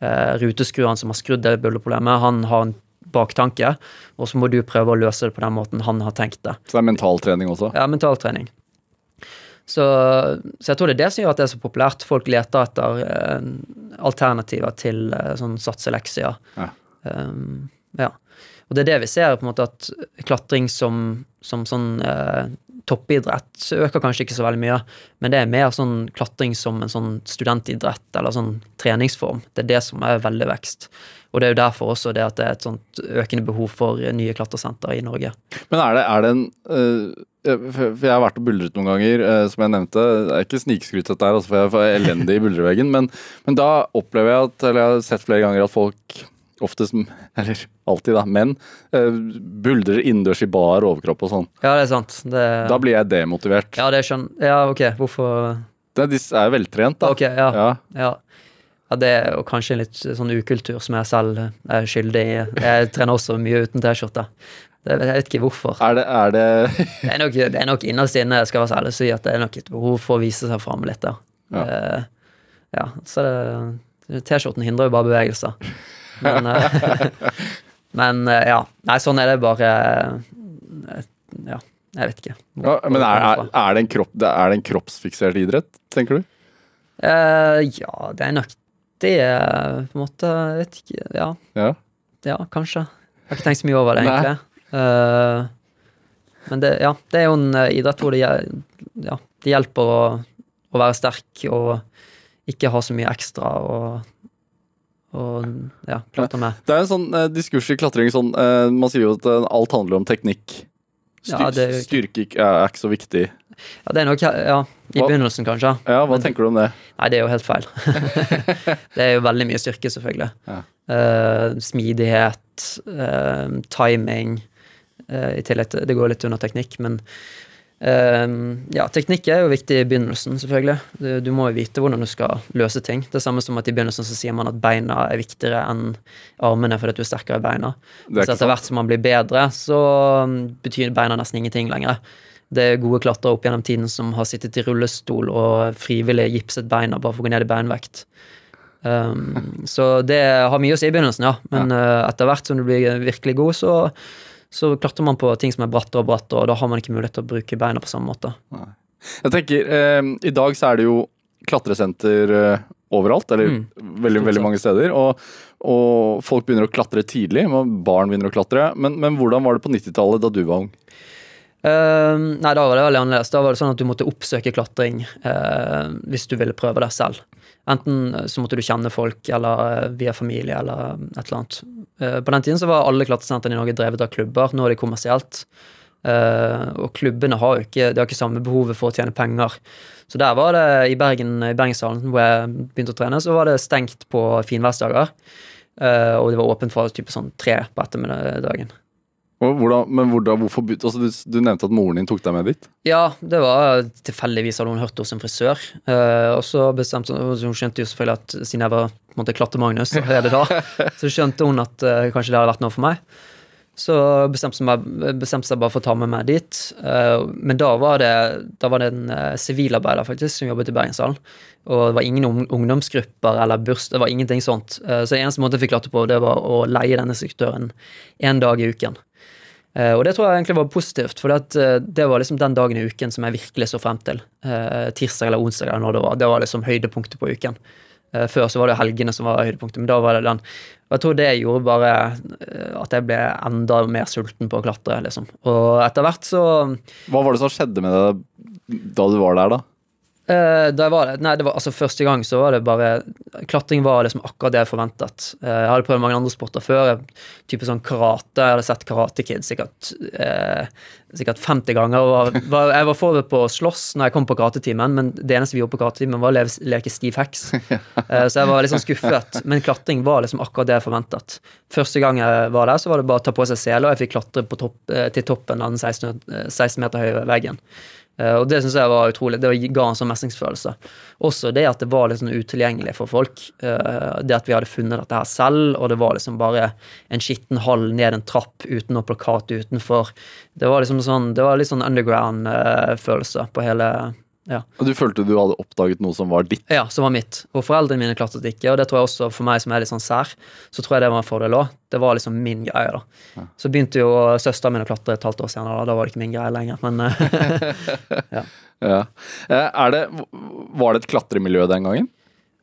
Eh, ruteskrueren som har skrudd det buldreproblemet, han har en baktanke, og så må du prøve å løse det på den måten han har tenkt det. Så det er mentaltrening også? Ja, mentaltrening. Så, så jeg tror det er det som gjør at det er så populært. Folk leter etter eh, alternativer til eh, sånn satseleksjer. Ja. Um, ja. Og det er det vi ser, på en måte at klatring som, som sånn eh, toppidrett øker kanskje ikke så veldig mye, men det er mer sånn klatring som en sånn studentidrett eller sånn treningsform. Det er det som er veldig vekst. Og det er jo derfor også det at det er et sånt økende behov for nye klatresenter i Norge. Men er det, er det en øh, For for jeg har vært og buldret noen ganger, øh, som jeg nevnte. Det er ikke snikskryt dette her, altså, for jeg er elendig i buldreveggen. Men, men da opplever jeg at, eller jeg har sett flere ganger at folk oftest, eller alltid da, menn, øh, buldrer innendørs i bar overkropp og sånn. Ja, det er sant. Det, Da blir jeg demotivert. ja, det skjønner Ja, ok, hvorfor Det, de er veltrent, da. Ok, ja. Ja. Ja. ja, det er jo kanskje en litt sånn ukultur som jeg selv er skyldig i. Jeg trener også mye uten T-skjorte. Det- Jeg vet ikke hvorfor. Er det, er det Det er nok, det er nok innerst inne, jeg skal være så ærlig å si, at det er nok et behov for å vise seg fram litt da. Ja. Uh, ja, så det T-skjorten hindrer jo bare bevegelser. Men, uh, men uh, ja. Nei, sånn er det bare Ja, jeg vet ikke. hvor- ja, Men er, er, er, det en kropp, er det en kroppsfiksert idrett, tenker du? Ja, det er nok det, på en måte. Jeg vet ikke. Ja. Ja. Ja, kanskje. Jeg har ikke tenkt så mye over det, egentlig. Eh, men det, ja, det er jo en eh, idrett hvor det, ja, det hjelper å, å være sterk og ikke ha så mye ekstra og, og ja, klatre med. Det er en sånn eh, diskurs i klatring sånn eh, Man sier jo at eh, alt handler om teknikk. Styr, Ja, er Styrke er, ikke så viktig. Ja, det er nok ja, i Hva- begynnelsen, kanskje. Ja, Hva Men- tenker du om det? Nei, det er jo helt feil. det er jo veldig mye styrke, selvfølgelig. Ja. Uh, smidighet, uh, timing eh, I tillegg til Det går litt under teknikk, men eh, ja, teknikk er jo viktig i begynnelsen, selvfølgelig. Du, du må jo vite hvordan du skal løse ting. Det er samme som at i begynnelsen så sier man at beina er viktigere enn armene fordi at du er sterkere i beina. Så etter hvert som man blir bedre, så mm, betyr beina nesten ingenting lenger. Det er gode klatrere opp gjennom tiden som har sittet i rullestol og frivillig gipset beina bare for å gå ned i beinvekt. Um, så det har mye å si i begynnelsen, ja. Men uh, etter hvert som du blir virkelig god, så, så klatrer man på ting som er brattere og brattere, og da har man ikke mulighet til å bruke beina på samme måte. Jeg tenker, eh, I dag så er det jo klatresenter eh, overalt, eller Mm, veldig, veldig mange steder. Og, og folk begynner å klatre tidlig, og barn begynner å klatre. Men, men hvordan var det på 90-tallet, da du var ung? Uh, nei, da var det veldig annerledes. Da var det sånn at du måtte oppsøke klatring uh, hvis du ville prøve det selv. Enten eh, så måtte du kjenne folk, eller eh, via familie, eller et eller annet. Eh, på den tiden så var alle klatresentrene i Norge drevet av klubber. Nå er det kommersielt. Eh, og klubbene har jo ikke, de har ikke samme behovet for å tjene penger. Så der var det i Bergen, i Bergenshallen, hvor jeg begynte å trene, så var det stengt på finværsdager. Eh, og det var åpent fra type sånn tre på ettermiddagen. Hvordan, men hvordan, hvorfor, altså, du, du nevnte at moren din tok deg med dit. Ja, det var tilfeldigvis hadde hun hørt hos en frisør. Eh, og så bestemte hun Hun skjønte jo selvfølgelig at siden jeg var på en måte Klatte-Magnus så skjønte hun at eh, kanskje det hadde vært noe for meg. Så bestemte hun seg bare for å ta med meg dit. Eh, men da var det, da var det en eh, sivilarbeider faktisk som jobbet i Bergenshallen. Og det var ingen ungdomsgrupper eller burs, det var ingenting sånt. Eh, så eneste måte jeg fikk klatre på, det var å leie denne instruktøren én dag i uken. Eh, og det tror jeg egentlig var positivt, for det, det var liksom den dagen i uken som jeg virkelig så frem til. Eh, tirsdag eller onsdag eller når det var. Det var liksom høydepunktet på uken. Eh, før så var det helgene som var høydepunktet, men da var det den. Og jeg tror det gjorde bare eh, at jeg ble enda mer sulten på å klatre, liksom. Og etter hvert så Hva var det som skjedde med deg da du var der, da? Eh, da jeg var det, nei, det var, altså Første gang så var det bare Klatring var liksom akkurat det jeg forventet. Eh, jeg hadde prøvd mange andre sporter før. Type sånn karate. Jeg hadde sett Karate Kid sikkert, eh, sikkert 50 ganger. Var, var, jeg var forberedt på å slåss når jeg kom på karatetimen, men det eneste vi gjorde på karatetimen, var å leve, leke stiv heks. Eh, så jeg var litt sånn skuffet. Men klatring var liksom akkurat det jeg forventet. Første gang jeg var der, så var det bare å ta på seg sele, og jeg fikk klatre på topp, til toppen av den 16, eh, 16 meter høye veggen. Eh, Og det syns jeg var utrolig. Det ga en sånn mestringsfølelse. Også det at det var litt sånn utilgjengelig for folk. Eh, Det at vi hadde funnet dette her selv, og det var liksom bare en skitten hall ned en trapp uten noe plakat utenfor. Det var liksom sånn, det var litt sånn underground-følelse på hele ja. Og du følte du hadde oppdaget noe som var ditt? ja, som var mitt. Og foreldrene mine klatret ikke, og det tror jeg også for meg som er litt sånn sær, så tror jeg det var en fordel òg. Det var liksom min greie, da. Så begynte jo søsteren min å klatre et halvt år senere, da, da var det ikke min greie lenger, men ja. Ja. Eh, det, var det et klatremiljø den gangen?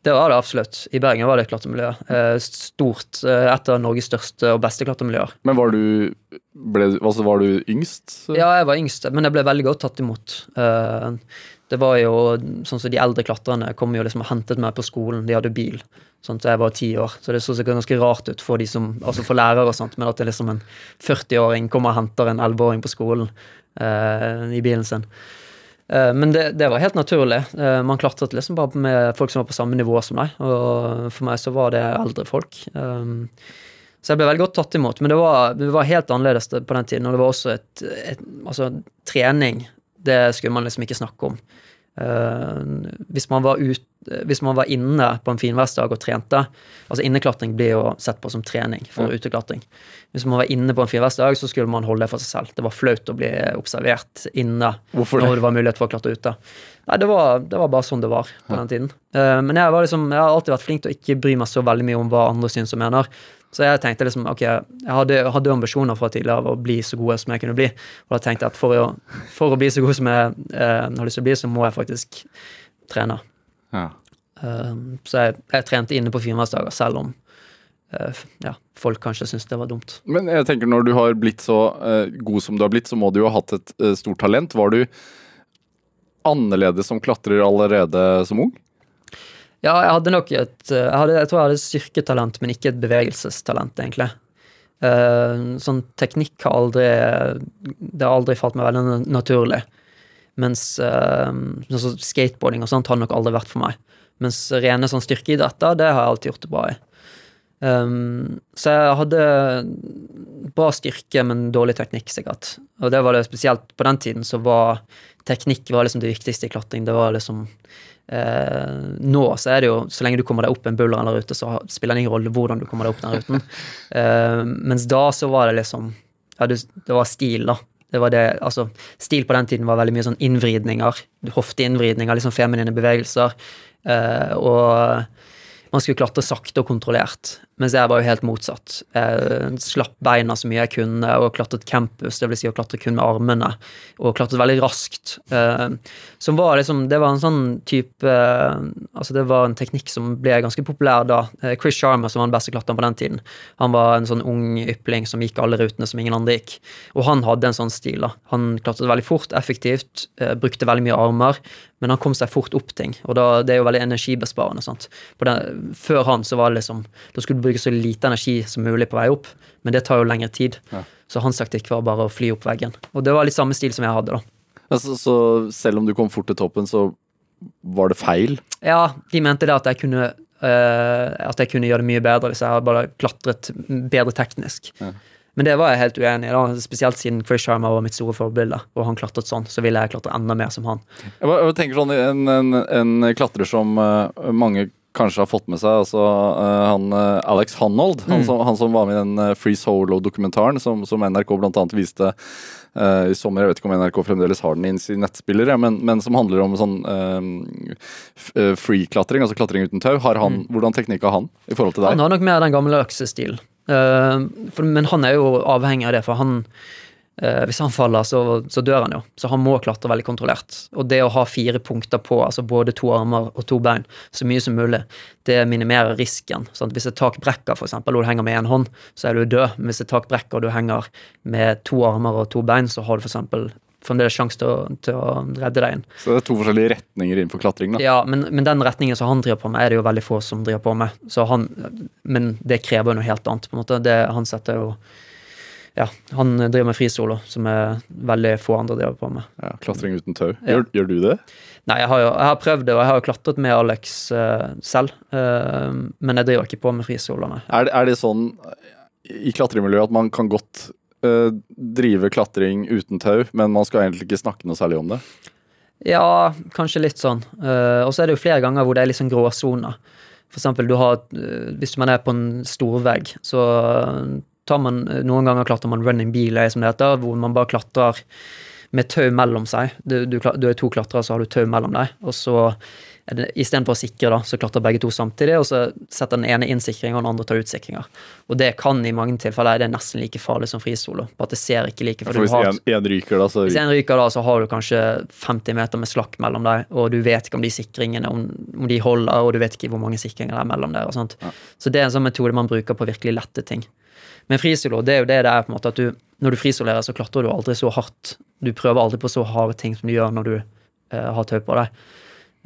Det var det absolutt. I Bergen var det et klatremiljø. Eh, Stort. eh, Et av Norges største og beste klatremiljøer. Men var du, ble, altså var du yngst? Ja, jeg var yngst, men jeg ble veldig godt tatt imot. Eh, Det var jo sånn som De eldre klatrerne kom jo liksom og hentet meg på skolen. De hadde bil. Sånn så jeg var ti år. Så det så sikkert ganske rart ut for de som, altså for lærere og sånt, men at det er liksom en 40-åring kommer og henter en 11-åring på skolen eh, i bilen sin. Eh, Men det, det var helt naturlig. Eh, Man klatret liksom bare med folk som var på samme nivå som deg. Og for meg så var det eldre folk. Um, Så jeg ble veldig godt tatt imot. Men det var, det var helt annerledes på den tiden. Og det var også et, et Altså, trening, det skulle man liksom ikke snakke om. Uh, hvis, man var ut, hvis man var inne på en finværsdag og trente Altså inneklatring blir jo sett på som trening for Ja. uteklatring. Hvis man var inne på en finværsdag, så skulle man holde det for seg selv. Det var flaut å bli observert inne Hvorfor når det? det var mulighet for å klatre ute. Nei, det var, det var bare sånn det var på den tiden. Uh, men jeg, var liksom, jeg har alltid vært flink til å ikke bry meg så veldig mye om hva andre syns og mener. Så jeg tenkte liksom, ok, jeg hadde, hadde ambisjoner fra tidligere av å bli så god som jeg kunne bli. Og da tenkte jeg at for å, for å bli så god som jeg eh, har lyst til å bli, så må jeg faktisk trene. Ja. Eh, så jeg, jeg trente inne på firmadager, selv om uh, ja, folk kanskje syntes det var dumt. Men jeg tenker når du har blitt så uh, god som du har blitt, så må du jo ha hatt et uh, stort talent. Var du annerledes som klatrer allerede som ung? Ja, jeg hadde nok et eh, jeg, hadde, jeg tror jeg hadde styrketalent, men ikke et bevegelsestalent, egentlig. Eh, sånn teknikk har aldri Det har aldri falt meg veldig naturlig. Mens uh, skateboarding og sånt har nok aldri vært for meg. Mens rene sånn styrkeidretter, det har jeg alltid gjort det bra i. Um, så jeg hadde bra styrke, men dårlig teknikk, sikkert. Og det var det spesielt på den tiden, så var teknikk var liksom det viktigste i klatring. Det var liksom eh, Nå så er det jo Så lenge du kommer deg opp en buller eller rute, så spiller det ingen rolle hvordan du kommer deg opp den ruten. Eh, mens da så var det liksom Ja, det, det var stil, da. Det var det, altså, stil på den tiden var veldig mye sånn innvridninger. Hofteinnvridninger, liksom feminine bevegelser. Eh, og man skulle klatre sakte og kontrollert. Mens jeg var jo helt motsatt. Jeg slapp beina så mye jeg kunne og klatret campus, dvs. Si å klatre kun med armene, og klatret veldig raskt. Eh, som var liksom Det var en sånn type eh, Altså, det var en teknikk som ble ganske populær da. Eh, Chris Sharmer, som var den beste klatreren på den tiden, han var en sånn ung ypling som gikk alle rutene som ingen andre gikk. Og han hadde en sånn stil, da. Han klatret veldig fort, effektivt, brukte veldig mye armer, men han kom seg fort opp ting. Og da, det er jo veldig energibesparende. sant? Den, før han så var det liksom Da skulle du bruke så lite energi som mulig på vei opp, men det tar jo lengre tid. Ja. Så hans taktikk var bare å fly opp veggen. Og det var litt samme stil som jeg hadde, da. Altså, så selv om du kom fort til toppen, så var det feil? Ja, de mente det at jeg kunne Uh, At jeg kunne gjøre det mye bedre hvis jeg hadde bare klatret bedre teknisk. Ja. Men det var jeg helt uenig i, da, spesielt siden Chris Sharma var mitt store forbilde. Og han klatret sånn, så ville jeg klatre enda mer som han. Jeg bare- jeg tenker sånn, En, en, en klatrer som uh, mange kanskje har fått med seg, altså eh, han eh, Alex Honnold, han, Mm. som, han som var med i den uh, Free Solo-dokumentaren som, som NRK annet viste uh, i sommer. Jeg vet ikke om NRK fremdeles har den i sin nettspiller, ja, men, men som handler om sånn uh, eh, free-klatring, altså klatring uten tau. Har han, Hvordan teknikk har han i forhold til deg? Han har nok mer den gamle øksestilen. Uh, men han er jo avhengig av det, for han eh, Hvis han faller, så, så dør han jo. Så han må klatre veldig kontrollert. Og det å ha fire punkter på, altså både to armer og to bein, så mye som mulig, det minimerer risken. Sant? Hvis et tak brekker, eksempel, og du henger med én hånd, så er du død. Men hvis et tak brekker og du henger med to armer og to bein, så har du eksempel fremdeles sjanse til, til å redde deg inn. Så det er to forskjellige retninger innenfor klatring. da. Ja, men, men den retningen som han driver på med, er det jo veldig få som driver på med. Så han, men det krever jo noe helt annet. på en måte. Det, han setter jo Ja, han driver med frisolo, som er veldig få andre driver på med. Ja, klatring uten tau. Ja. Gjør, gjør du det? Nei, jeg har jo jeg har prøvd det, og jeg har jo klatret med Alex uh, selv. Uh, men jeg driver ikke på med frisolo, nei. Er det, er det sånn i klatremiljøet at man kan godt eh, drive klatring uten tau, men man skal egentlig ikke snakke noe særlig om det? Ja, kanskje litt sånn. Og så er det jo flere ganger hvor det er litt sånn gråsoner. For eksempel, du har, hvis man er på en storvegg, så tar man Noen ganger klatrer man running belay, som det heter, hvor man bare klatrer med tau mellom seg. Du, du, du er to klatrere, så har du tau mellom deg. Og så istedenfor å sikre, da, så klatrer begge to samtidig, og så setter den ene inn sikring, og den andre tar ut sikringer. Og det kan i mange tilfeller det er nesten like farlig som frisolo. På at det ser ikke like For for du hvis har en, en ryker, da, så hvis en ryker da, så har du kanskje 50 meter med slakk mellom deg, og du vet ikke om de sikringene om, om de holder, og du vet ikke hvor mange sikringer det er mellom der. sånt. Ja. Så det er en sånn metode man bruker på virkelig lette ting. Men frisolo, det er jo det det er på en måte at du, når du frisolerer, så klatrer du aldri så hardt. Du prøver aldri på så harde ting som du gjør når du uh, har tau på deg.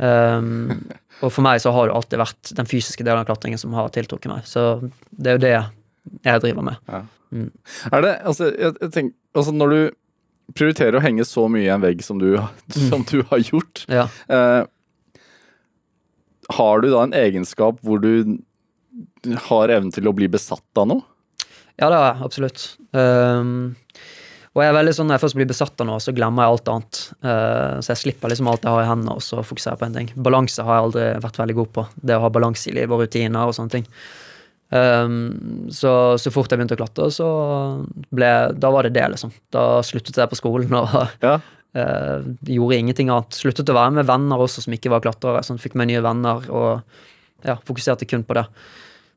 Um, og for meg så har det alltid vært den fysiske delen av klatringen som har tiltrukket meg. Så det er jo det jeg driver med. Er det Altså, jeg, jeg tenker, altså når du prioriterer å henge så mye i en vegg som du, som du har gjort, Ja. eh, har du da en egenskap hvor du har evnen til å bli besatt av noe? Ja, det har jeg absolutt. Um, og jeg er veldig sånn, når jeg først blir besatt av noe, så glemmer jeg alt annet. Uh, så jeg slipper liksom alt jeg har i hendene, og så fokuserer jeg på en ting. Balanse har jeg aldri vært veldig god på. Det å ha balanse i livet og rutiner og sånne ting. Um, så, så fort jeg begynte å klatre, så ble Da var det det, liksom. Da sluttet jeg på skolen og Ja. uh, gjorde ingenting annet. Sluttet å være med venner også som ikke var klatrere. Sånn, fikk meg nye venner og ja, fokuserte kun på det.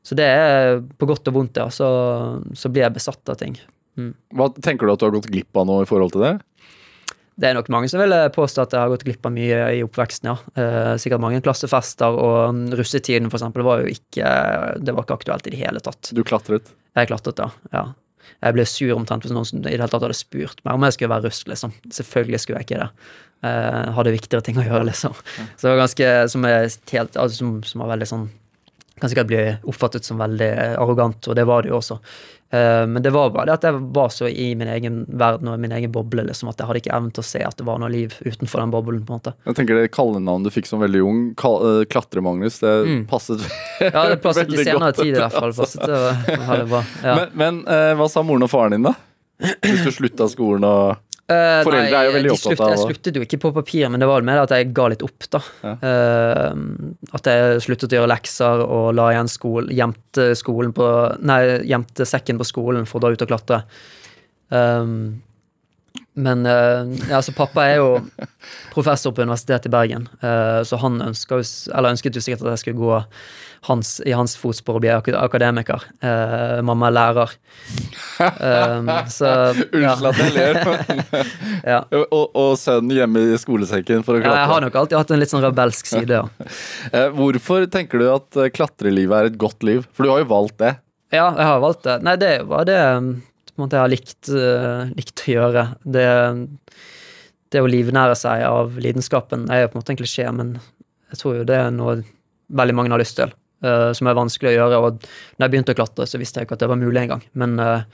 Så det er på godt og vondt, ja. Så, så blir jeg besatt av ting. Hva Tenker du at du har gått glipp av noe i forhold til det? Det er nok mange som vil påstå at jeg har gått glipp av mye i oppveksten, ja. Eh, sikkert mange klassefester, og mm, russetiden for eksempel var jo ikke Det var ikke aktuelt i det hele tatt. Du klatret. Jeg klatret, ja. ja. Jeg ble sur omtrent hvis noen som i det hele tatt hadde spurt meg om jeg skulle være russ, liksom. Selvfølgelig skulle jeg ikke det. Eh, hadde viktigere ting å gjøre, liksom. Så det var ganske Som er helt altså, som, som var veldig sånn Kan sikkert bli oppfattet som veldig arrogant, og det var det jo også. Eh, men det var bare det at jeg var så i min egen verden og min egen boble liksom, at jeg hadde ikke evnen til å se at det var noe liv utenfor den boblen. på en måte. Jeg tenker Det kallenavnet du fikk som veldig ung, eh, Klatre-Magnus, det Mm. passet Ja, det passet i senere godt, tid i hvert fall. altså. Passet det var det var, Ja. Men, men eh, hva sa moren og faren din, da? Hvis du slutta skolen og Eh, Foreldre er jo veldig opptatt av Jeg sluttet jo ikke på papir, men det var mer at jeg ga litt opp, da. Ja. Uh, at jeg sluttet å gjøre lekser og la igjen skole, gjemte skolen på Nei, gjemte sekken på skolen for å dra ut og klatre. Um, Men eh, ja, så pappa er jo professor på Universitetet i Bergen, eh, så han ønsket jo sikkert at jeg skulle gå hans, i hans fotspor og bli ak akademiker. Eh, mamma er lærer. Så Unnskyld at jeg ler. ja. og, og sønnen hjemme i skolesekken for å Ja, jeg har nok alltid hatt en litt sånn rebelsk side, ja. Hvorfor tenker du at klatrelivet er et godt liv? For du har jo valgt det. Ja, jeg har valgt det. Nei, det var det på en måte jeg har likt, uh, likt å gjøre. Det, det å livnære seg av lidenskapen er jo på en måte en klisjé, men jeg tror jo det er noe veldig mange har lyst til. uh, som er vanskelig å gjøre. Og når jeg begynte å klatre, så visste jeg ikke at det var mulig engang. Men uh,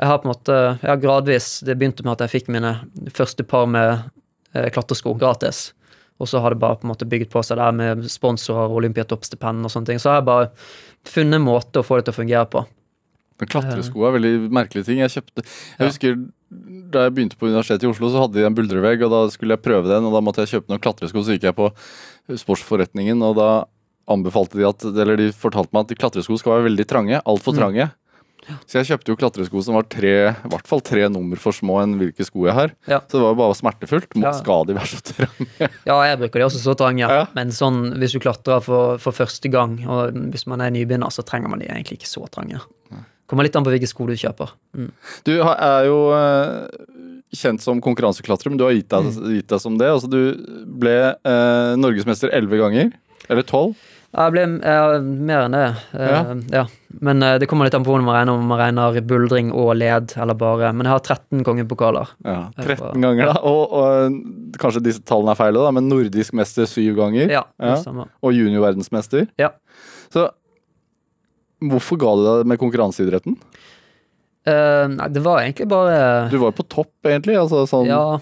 jeg har på en måte jeg har gradvis Det begynte med at jeg fikk mine første par med klatresko gratis. Og så har det bare på en måte bygget på seg der med sponsorer, Olympiatoppstipend og sånne ting. Så har jeg bare funnet en måte å få det til å fungere på. Klatresko er veldig merkelige ting. Jeg kjøpte Jeg husker da jeg begynte på Universitetet i Oslo, så hadde de en buldrevegg, og da skulle jeg prøve den, og da måtte jeg kjøpe noen klatresko. Så gikk jeg på sportsforretningen, og da anbefalte de at Eller de fortalte meg at de klatresko skal være veldig trange. Altfor Mm. trange. Så jeg kjøpte jo klatresko som var tre, i hvert fall tre nummer for små enn hvilke sko jeg har. Ja. Så det var jo bare smertefullt. Må, Ja. Skal de være så trange? Ja, jeg bruker de også så trange, Ja. men sånn hvis du klatrer for, for første gang, og hvis man er nybegynner, så trenger man de egentlig ikke så trange. Kommer litt an på hvilke sko du kjøper. Mm. Du er jo eh, kjent som konkurranseklatrer, men du har gitt deg, Mm. gitt deg som det. Altså, du ble eh, norgesmester elleve ganger. Eller tolv. Jeg ble ja, mer enn det. eh, ja. Men eh, det kommer litt an på hvordan man regner, om man regner buldring og led, eller bare Men jeg har 13 kongepokaler. Ja, Jeg 13 ganger, da. Og, og kanskje disse tallene er feil, da, men nordisk mester syv ganger. Ja, Ja. det stemmer. Og juniorverdensmester. Ja. Så hvorfor ga du deg med konkurranseidretten? Uh, nei, det var egentlig bare Du var jo på topp, egentlig. Altså, sånn, Ja,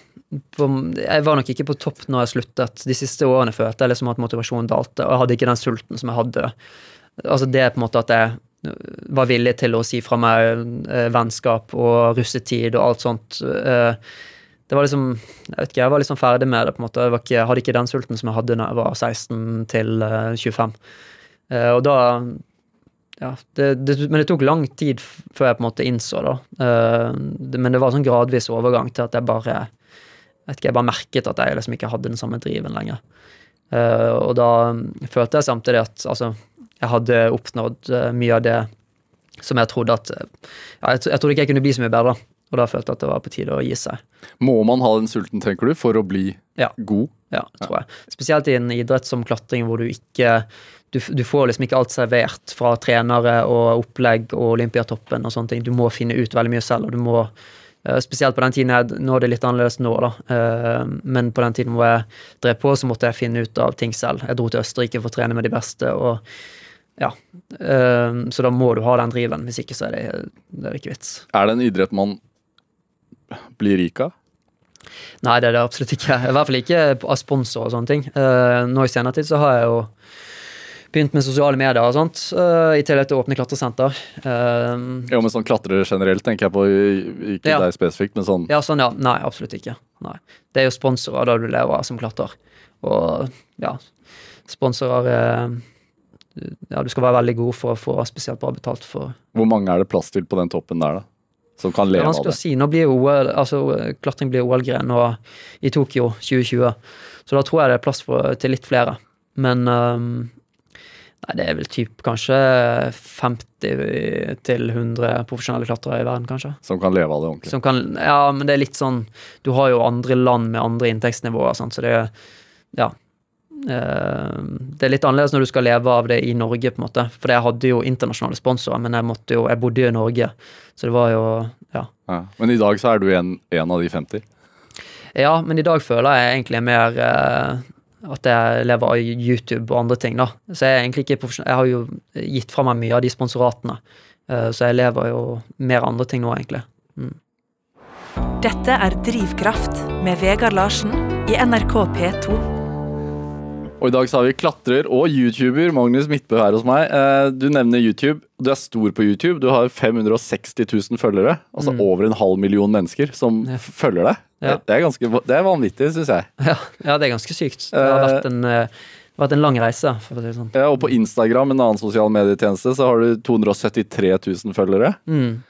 på, jeg var nok ikke på topp når jeg sluttet. De siste årene følte jeg liksom at motivasjonen dalte, og jeg hadde ikke den sulten som jeg hadde. Altså det på en måte at jeg var villig til å si fra meg eh, vennskap og russetid og alt sånt. Eh, det var liksom Jeg vet ikke, jeg var liksom ferdig med det. på en måte. Jeg, var ikke, jeg hadde ikke den sulten som jeg hadde da jeg var 16 til eh, 25. Eh, og da ja, det, det, men det tok lang tid før jeg på en måte innså det. Uh, det men det var sånn gradvis overgang til at jeg bare vet ikke, jeg bare merket at jeg liksom ikke hadde den samme driven lenger. Uh, og da følte jeg samtidig at altså, jeg hadde oppnådd eh, mye av det som jeg trodde at ja, jeg, jeg trodde ikke jeg kunne bli så mye bedre. Og da følte jeg at det var på tide å gi seg. Må man ha den sulten, tenker du, for å bli Ja. god? Ja, det tror jeg. Spesielt i en idrett som klatring, hvor du ikke du, du får liksom ikke alt servert fra trenere og opplegg og Olympiatoppen og sånne ting. Du må finne ut veldig mye selv, og du må eh, Spesielt på den tiden jeg, Nå er det litt annerledes nå, da. eh, Men på den tiden hvor jeg drev på, så måtte jeg finne ut av ting selv. Jeg dro til Østerrike for å trene med de beste, og ja. eh, Så da må du ha den driven. Hvis ikke, så er det, det er ikke vits. Er det en idrett man blir rik av? Nei, det er det absolutt ikke. I hvert fall ikke av sponsor og sånne ting. Eh, nå i senere tid så har jeg jo begynt med sosiale medier og sånt, Uh, i tillegg til å åpne klatresenter. Uh, Jo, men sånn klatrere generelt tenker jeg på, ikke Ja. deg spesifikt, men sånn ja, sånn, ja. Nei, absolutt ikke. Nei. Det er jo sponsorer da du lever av som klatrer. Og ja, sponsorer uh, Ja, du skal være veldig god for å få spesielt bra betalt for Hvor mange er det plass til på den toppen der, da? Som kan er leve av det. det? å si. Nå blir OL, altså klatring blir OL-gren i Tokyo 2020, så da tror jeg det er plass for, til litt flere. Men um, Nei, det er vel typ kanskje 50 til 100 profesjonelle klatrere i verden, kanskje. Som kan leve av det ordentlig? Som kan Ja, men det er litt sånn Du har jo andre land med andre inntektsnivåer, sant, så det er Ja. Eh, det er litt annerledes når du skal leve av det i Norge, på en måte. For jeg hadde jo internasjonale sponsorer, men jeg måtte jo Jeg bodde jo i Norge, så det var jo Ja. Ja. Men i dag så er du en, en av de 50? Ja, men i dag føler jeg egentlig mer eh, at jeg lever av YouTube og andre ting, da. Så jeg er egentlig ikke profesjonell. Jeg har jo gitt fra meg mye av de sponsoratene. Eh, så jeg lever jo mer andre ting nå, egentlig. Dette er Drivkraft med Vegard Larsen i NRK P2. Og i dag så har vi klatrer og YouTuber Magnus Midtbø her hos meg. Eh, Du nevner YouTube. Du er stor på YouTube. Du har 560 000 følgere. Altså over en halv million mennesker som Mm. Ja. følger deg. Ja. Det er ganske, det er vanvittig, syns jeg. Ja, ja, det er ganske sykt. Det har vært en, eh, vært en lang reise, si sånn. Ja, og på Instagram, en annen sosial medietjeneste, så har du 273 000 følgere. Mm.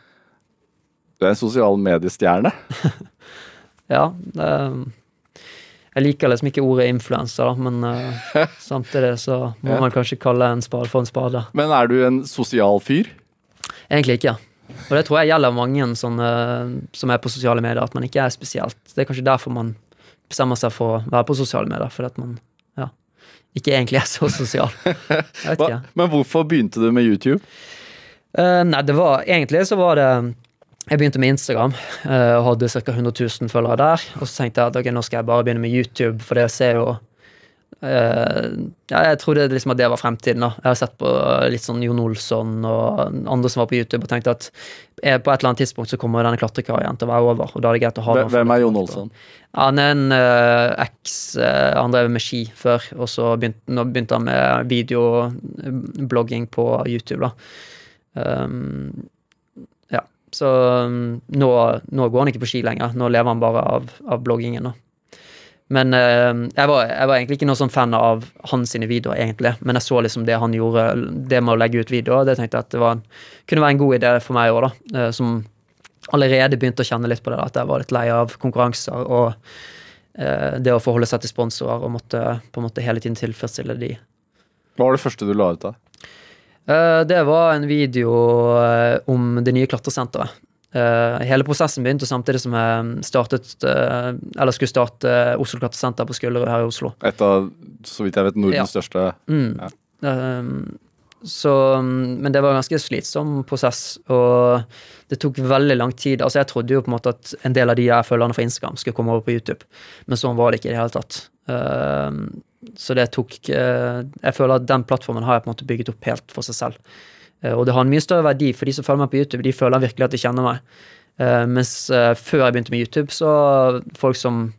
Du er en sosial mediestjerne. Ja. Det, jeg liker liksom ikke ordet influenser, men uh, samtidig så må Ja. man kanskje kalle en spade for en spade. Men er du en sosial fyr? Egentlig ikke. Og det tror jeg gjelder mange sånne, som er på sosiale medier, at man ikke er spesielt. Det er kanskje derfor man bestemmer seg for å være på sosiale medier, fordi at man ja, ikke egentlig er så sosial. Men hvorfor begynte du med YouTube? Uh, nei, det var egentlig så var det Jeg begynte med Instagram eh, og hadde ca. 100 000 følgere der. Og så tenkte jeg at okay, nå skal jeg bare begynne med YouTube, for det ser jo Uh, ja, Jeg trodde liksom at det var fremtiden. da. Jeg har sett på litt sånn Jon Olsson og andre som var på YouTube, og tenkte at på et eller annet tidspunkt så kommer denne klatrekarrieren til å være over. og da er det greit å ha Hvem hvem er. Jon Olsson? Han er en uh, eks Uh, Han drev med ski før, og så begynte, nå begynte han med videoblogging på YouTube, da. Um, så um, nå, nå går han ikke på ski lenger. Nå lever han bare av, av bloggingen, da. Men eh, jeg, var, jeg var egentlig ikke noe sånn fan av hans sine videoer, egentlig. Men jeg så liksom det han gjorde, det med å legge ut videoer, det tenkte jeg at det var, kunne være en god idé for meg òg, da. eh, som allerede begynte å kjenne litt på det, at jeg var litt lei av konkurranser og eh, det å forholde seg til sponsorer og måtte på en måte hele tiden tilfredsstille de. Hva var det første du la ut av? Eh, det var en video eh, om det nye klatresenteret. Eh, hele prosessen begynte samtidig som jeg startet Eller skulle starte Oslo klatresenter på Skullerud her i Oslo. Et av, så vidt jeg vet, Nordens Ja. største Mm. Ja. Så, men det var en ganske slitsom prosess, og det tok veldig lang tid. Altså Jeg trodde jo på en måte at en del av de jeg følgerne fra Instagram skulle komme over på YouTube, men sånn var det ikke i det hele tatt. Så det tok uh, Jeg føler at den plattformen har jeg på en måte bygget opp helt for seg selv. Uh, og det har en mye større verdi, for de som følger meg på YouTube, de føler virkelig at de kjenner meg. Uh, mens før jeg begynte med YouTube, så folk som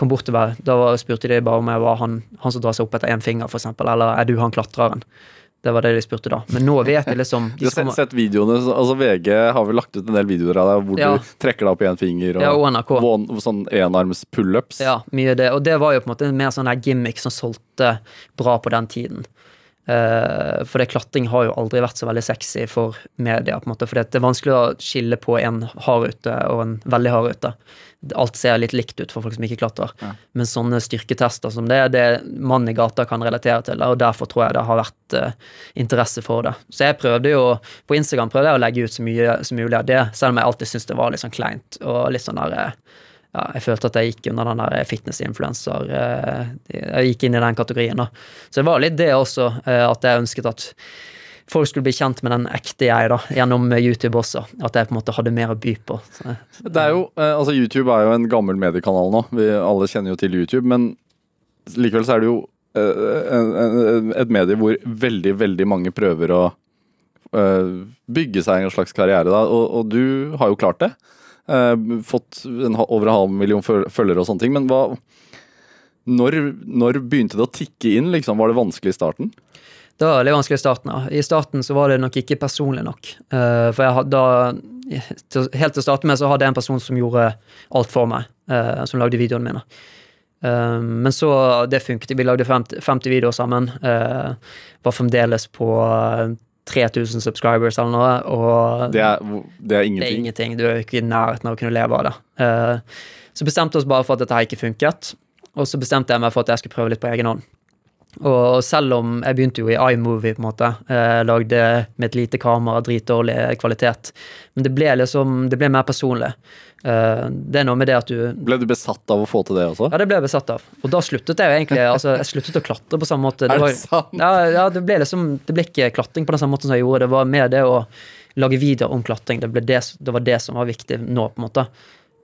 kom bort til meg, da spurte de bare om jeg var han, han som drar seg opp etter én finger, eksempel, eller er du han klatreren? Det var det de spurte da. Men nå vet jeg liksom Du har sett, sett videoene, altså VG har vel lagt ut en del videoer av deg hvor Ja. du trekker deg opp i en finger og, Ja, og NRK. one- sånn enarms pullups. Ja, mye det. Og det var jo på en måte mer sånn der gimmick som solgte bra på den tiden. Uh, for det klatring har jo aldri vært så veldig sexy for media, på en måte, for det er vanskelig å skille på en hard rute og en veldig hard ute. Alt ser litt likt ut for folk som ikke klatrer. Ja. Men sånne styrketester som det, det mann i gata kan relatere til, og derfor tror jeg det har vært uh, interesse for det. Så jeg prøvde jo, på Instagram prøvde jeg å legge ut så mye som mulig av det, selv om jeg alltid syntes det var litt sånn kleint og litt sånn der eh, ja, jeg følte at jeg gikk under den der fitness-influencer eh, Jeg gikk inn i den kategorien, da. Så det var litt det også, at jeg ønsket at folk skulle bli kjent med den ekte jeg, da, gjennom YouTube også. At jeg på en måte hadde mer å by på. Det er jo, eh, altså YouTube er jo en gammel mediekanal nå. Vi alle kjenner jo til YouTube, men likevel så er det jo eh, et medie hvor veldig, veldig mange prøver å eh, bygge seg en slags karriere. Da. Og, og du har jo klart det. Fått en, over en halv million følgere og sånne ting. Men hva når, når begynte det å tikke inn? liksom? Var det vanskelig i starten? Det var litt vanskelig i starten. da. I starten så var det nok ikke personlig nok. Eh, for jeg hadde Helt til å starte med så hadde jeg en person som gjorde alt for meg. eh, som lagde videoene mine. Eh, men så Det funket. Vi lagde 50, 50 videoer sammen. var fremdeles på eh, 3000 subscribers eller noe. Og Det er, det er det er ingenting. ingenting. Du er ikke i nærheten av å kunne leve av det. Så bestemte vi oss bare for at dette her ikke funket. Og så bestemte jeg meg for at jeg skulle prøve litt på egen hånd. Og selv om jeg begynte jo i iMovie, på en måte, eh, lagde med et lite kamera, dritdårlig kvalitet, men det ble liksom, det ble mer personlig. Eh, det er noe med det at du Ble du besatt av å få til det også? Ja, det ble jeg besatt av. Og da sluttet jeg jo egentlig altså, Jeg sluttet å klatre på samme måte. Er det sant? Ja, ja det ble liksom Det ble ikke klatring på den samme måten som jeg gjorde. Det var mer det å lage videoer om klatring. Det, det, det var det som var viktig nå, på en måte.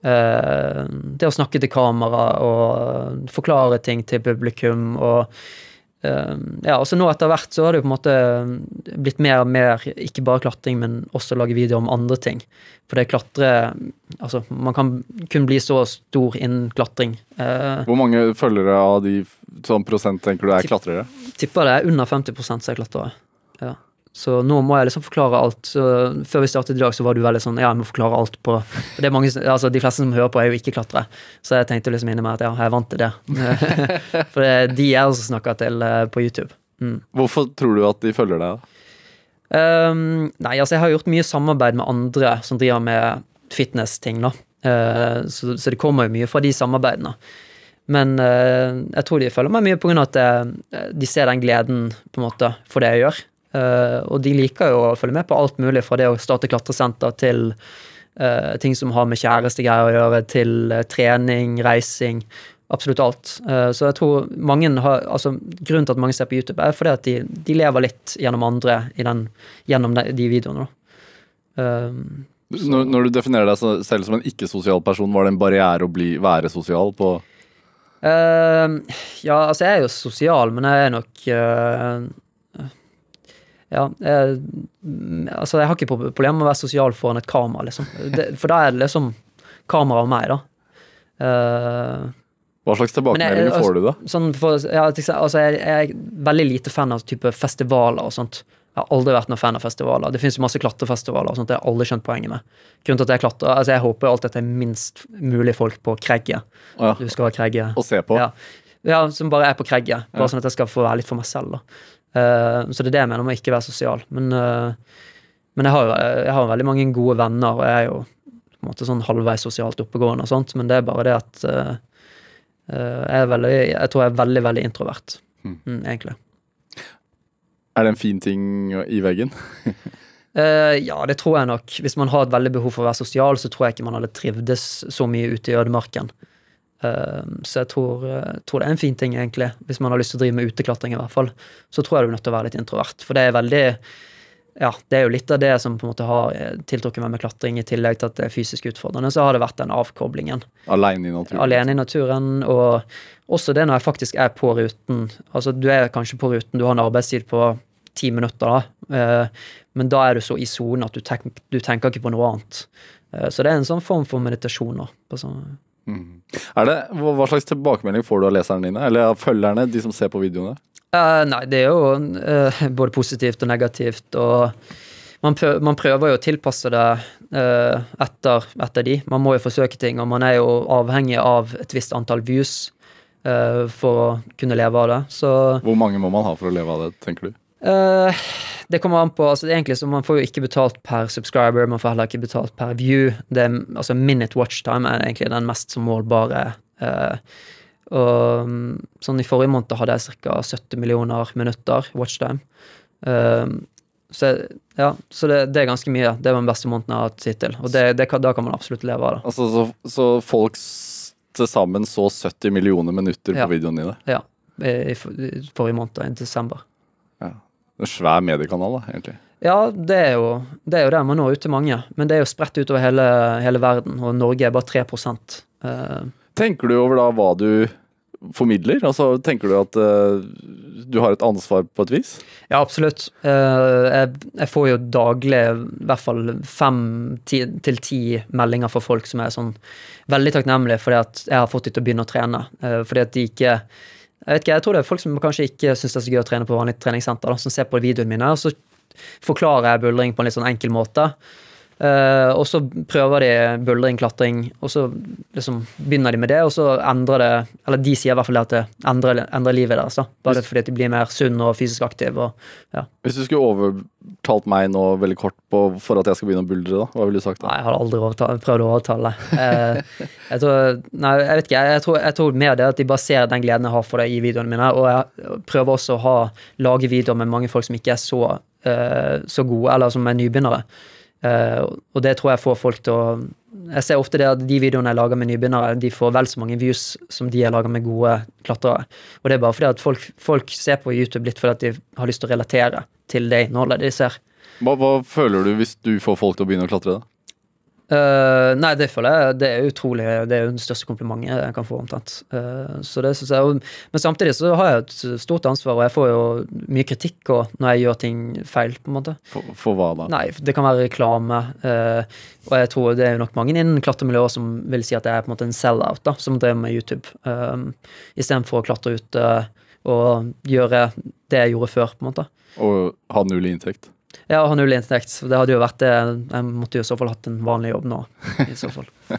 Eh, det å snakke til kamera og forklare ting til publikum og ja, altså nå etter hvert så har det jo på en måte blitt mer og mer ikke bare klatring, men også lage videoer om andre ting. For det klatre Altså, man kan kun bli så stor innen klatring. Eh, Hvor mange følgere av de sånn prosent tenker du er klatrere? tipper det er under 50 som er klatrere. Ja. Så nå må jeg liksom forklare alt. Så før vi startet i dag, så var du veldig sånn Ja, jeg må forklare alt på det er mange, altså De fleste som hører på, er jo ikke klatrere. Så jeg tenkte liksom inni meg at ja, jeg er vant til det. For det er de jeg også snakker til eh, på YouTube. Mm. Hvorfor tror du at de følger deg? da? Um, nei, altså jeg har gjort mye samarbeid med andre som driver med fitness-ting, da. Uh, så, så det kommer jo mye fra de samarbeidene. Men uh, jeg tror de følger meg mye pga. at de ser den gleden på en måte for det jeg gjør. Eh, og de liker jo å følge med på alt mulig, fra det å starte klatresenter til eh, ting som har med kjærestegreier å gjøre, til eh, trening, reising. Absolutt alt. Så jeg tror mange har, altså Grunnen til at mange ser på YouTube, er fordi at de, de lever litt gjennom andre i den, gjennom de, de videoene. Eh, Når, når du definerer deg selv som en ikke-sosial person, var det en barriere å bli, være sosial på Uh, ja, altså jeg er jo sosial, men jeg er nok eh, Ja, jeg, mm, altså jeg har ikke problem problemer med å være sosial foran et kamera, liksom. Det, for da er det liksom kamera og meg, da. Uh, Hva slags tilbakemeldinger jeg- får du, da? sånn for, ja, altså jeg, jeg er veldig lite fan av type festivaler og sånt. Jeg har aldri vært noen fan av festivaler. Det finnes jo masse klatrefestivaler, og sånt, det har jeg aldri skjønt poenget med. Grunnen til at Jeg klatrer, altså jeg håper alltid at det er minst mulig folk på Kregge. Ja. Du skal ha Kregge. Og se på? Ja. ja, som bare er på Kregge. Bare sånn at jeg skal få være litt for meg selv. da. Eh, så det er det jeg mener med å ikke være sosial. Men, eh, men jeg, har jeg har veldig mange gode venner, og jeg er jo på en måte sånn halvveis sosialt oppegående og sånt, men det er bare det at eh, jeg, er veldig, jeg tror jeg er veldig, veldig introvert, Mm. mm, egentlig. Er det en fin ting i veggen? Uh, ja, det tror jeg nok. Hvis man har et veldig behov for å være sosial, så tror jeg ikke man hadde trivdes så mye ute i ødemarken. Eh, så jeg tror, eh, tror det er en fin ting, egentlig. Hvis man har lyst til å drive med uteklatring, i hvert fall. Så tror jeg du er nødt til å være litt introvert. For det er veldig Ja, det er jo litt av det som på en måte har eh, tiltrukket meg med klatring, i tillegg til at det er fysisk utfordrende, så har det vært den avkoblingen Alene i naturen? alene i naturen, og også det når jeg faktisk er på ruten. Altså, du er kanskje på ruten, du har en arbeidstid på ti minutter, da. Eh, men da er du så i sonen at du, tenk, du tenker ikke på noe annet. Så det er en sånn form for meditasjon. På sånn, Mhm. Er det, hva, slags tilbakemelding får du av leserne dine? Eller av følgerne, de som ser på videoene? Uh, nei, det er jo uh, både positivt og negativt, og man prøver, man prøver jo å tilpasse det uh, etter, etter de. Man må jo forsøke ting, og man er jo avhengig av et visst antall views for å kunne leve av det. Så Hvor mange må man ha for å leve av det, tenker du? Eh, det kommer an på altså Egentlig så Man får jo ikke betalt per subscriber, man får heller ikke betalt per view. Det altså Minute watchtime er egentlig den mest som målbare. Uh, og mm, sånn I forrige måned hadde jeg ca. 70 millioner minutter watchtime. Uh, så ja, så det, det er ganske mye. Det var den beste måneden jeg har hatt hittil. Og det, det da kan man absolutt leve av det. Altså, så, så folk til sammen så 70 millioner minutter Ja. på videoene dine? Ja, i, i, i forrige måned, i desember. En svær mediekanal, da, egentlig. Ja, det er, jo, det er jo det. Man når ut til mange. Men det er jo spredt utover hele, hele verden, og Norge er bare 3 uh, Tenker du over da hva du formidler? Altså, tenker du at uh, du har et ansvar på et vis? Ja, absolutt. Uh, jeg, jeg får jo daglig i hvert fall fem ti, til ti meldinger fra folk som er sånn veldig takknemlige fordi at jeg har fått dem til å begynne å trene. Uh, fordi at de ikke Jeg vet ikke, jeg tror det er folk som kanskje ikke syns det er så gøy å trene på vanlig treningssenter, da, som ser på videoene mine, og så forklarer jeg buldring på en litt sånn enkel måte. Eh, og så prøver de buldring, klatring, og så liksom begynner de med det, og så endrer det Eller de sier i hvert fall at det endrer, endrer livet deres, da. Bare fordi de blir mer sunn og fysisk aktiv. Og, ja. Hvis du skulle overtalt meg nå veldig kort på, for at jeg skal begynne å buldre, da, hva ville du sagt da? Nei, jeg har aldri overtalt, prøvd å overtale. uh, jeg tror Nei, jeg vet ikke. Jeg tror, jeg tror mer det at de bare ser den gleden jeg har for det i videoene mine. Og jeg prøver også å ha, lage videoer med mange folk som ikke er så, uh, så gode, eller som er nybegynnere. Eh, og det tror jeg får folk til å Jeg ser ofte det at de videoene jeg lager med nybegynnere, de får vel så mange views som de jeg lager med gode klatrere. Og det er bare fordi at folk, folk ser på YouTube litt fordi at de har lyst til å relatere til det innholdet de ser. Hva, hva føler du hvis du får folk til å begynne å klatre? da? Eh, nei, det føler jeg det er utrolig Det er jo den største komplimentet jeg kan få, omtrent. Uh, så det synes jeg, men samtidig så har jeg et stort ansvar, og jeg får jo mye kritikk og når jeg gjør ting feil, på en måte. For, for hva da? Nei, det kan være reklame, Uh, og jeg tror det er jo nok mange innen klatremiljøet som vil si at jeg er på en måte en sell-out, da, som drev med YouTube, um, istedenfor å klatre ute og gjøre det jeg gjorde før, på en måte. Og ha null inntekt? Ja, ha null inntekt. Det hadde jo vært det Jeg måtte jo i så fall hatt en vanlig jobb nå, i så fall.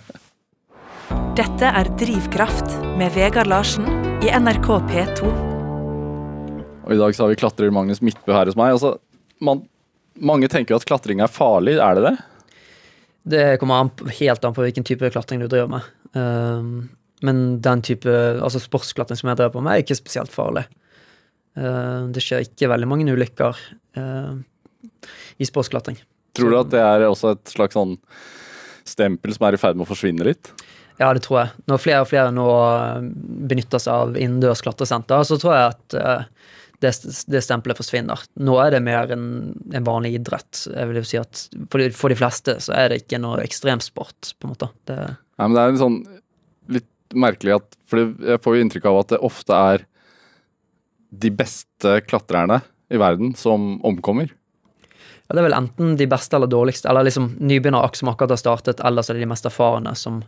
Dette er Drivkraft med Vegard Larsen i NRK P2. Og i dag så har vi klatrer Magnus Midtbø her hos meg. Altså, man, mange tenker jo at klatring er farlig, er det det? Det kommer an, helt an på hvilken type klatring du driver med. Um, men den type altså sportsklatring som jeg drev på med, er ikke spesielt farlig. Uh, det skjer ikke veldig mange ulykker ehm, i sportsklatring. Tror du at det er også et slags sånn stempel som er i ferd med å forsvinne litt? Ja, det tror jeg. Når flere og flere nå eh, benytter seg av innendørs klatresenter, så tror jeg at eh, det, det stempelet forsvinner. Nå er det mer en, en vanlig idrett. Jeg vil jo si at for de, for de fleste så er det ikke noe ekstremsport, på en måte. Det, Nei, men det er en sånn litt merkelig at For jeg får jo inntrykk av at det ofte er de beste klatrerne i verden som omkommer. Ja, det er vel enten de beste eller dårligste, eller liksom nybegynnere som akkurat har startet, eller så er det de mest erfarne som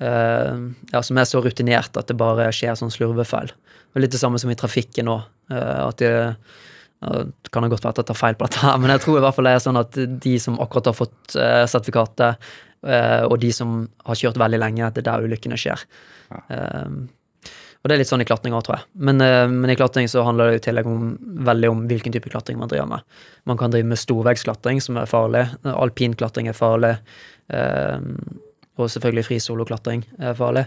eh, ja, som er så rutinert at det bare skjer sånn slurvefeil. Og litt det samme som i trafikken nå. eh, at det, ja, det kan ha godt være at jeg tar feil på dette, her, men jeg tror i hvert fall det er sånn at de som akkurat har fått eh, sertifikatet, eh, og de som har kjørt veldig lenge, det er der ulykkene skjer. Eh, og det er litt sånn i klatring òg, tror jeg. Men, eh, men i klatring så handler det i tillegg om, veldig om hvilken type klatring man driver med. Man kan drive med storveggsklatring, som er farlig. Alpinklatring er farlig. eh, og selvfølgelig frisoloklatring er farlig.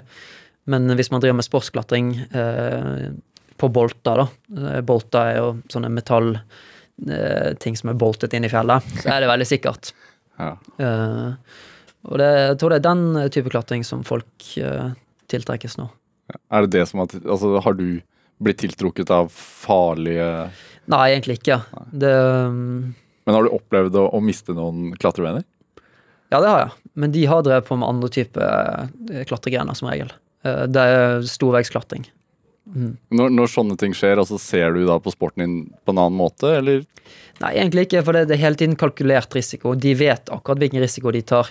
Men hvis man driver med sportsklatring eh, på bolter, da Bolter er jo sånne metallting som er boltet inn i fjellet, så er det veldig sikkert. Ja. Og det, jeg tror det er den type klatring som folk tiltrekkes nå. Er det det som at Altså, har du blitt tiltrukket av farlige Nei, egentlig ikke. Det, um, Men har du opplevd å, å miste noen klatrevenner? ja, det har jeg. Men de har drevet på med andre typer klatregrener, som regel. Eh, Det er storveggsklatring. Når, når sånne ting skjer, altså ser du da på sporten din på en annen måte, eller? Nei, egentlig ikke, for det, det er hele tiden kalkulert risiko. De vet akkurat hvilken risiko de tar.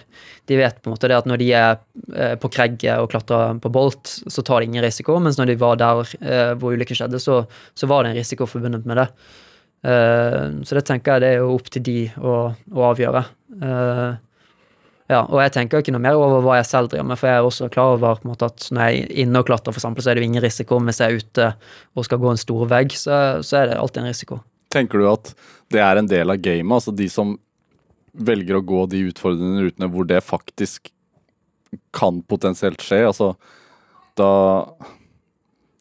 De vet på en måte det at når de er eh, på kregget og klatrer på bolt, så tar de ingen risiko, mens når de var der eh, hvor ulykken skjedde, så, så var det en risiko forbundet med det. Eh, så det tenker jeg det er jo opp til de å, å avgjøre. Eh, ja, og jeg tenker ikke noe mer over hva jeg selv driver med, for jeg er også klar over på en måte, at når jeg er inne og klatrer, for eksempel, så er det jo ingen risiko. Hvis jeg er ute og skal gå en stor vegg, så, så er det alltid en risiko. Tenker du at det er en del av gamet? Altså de som velger å gå de utfordrende rutene hvor det faktisk kan potensielt skje? Altså da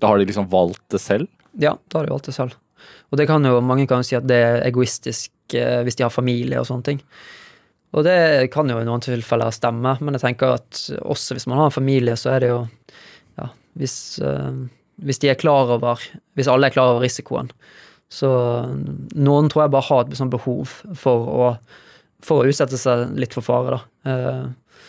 Da har de liksom valgt det selv? Ja, da har de valgt det selv. Og det kan jo, mange kan jo si at det er egoistisk eh, hvis de har familie og sånne ting. Og det kan jo i noen tilfeller stemme, men jeg tenker at også hvis man har en familie, så er det jo Ja, hvis, eh, hvis de er klar over Hvis alle er klar over risikoen, så noen tror jeg bare har et sånt behov for å, for å utsette seg litt for fare, da. Eh,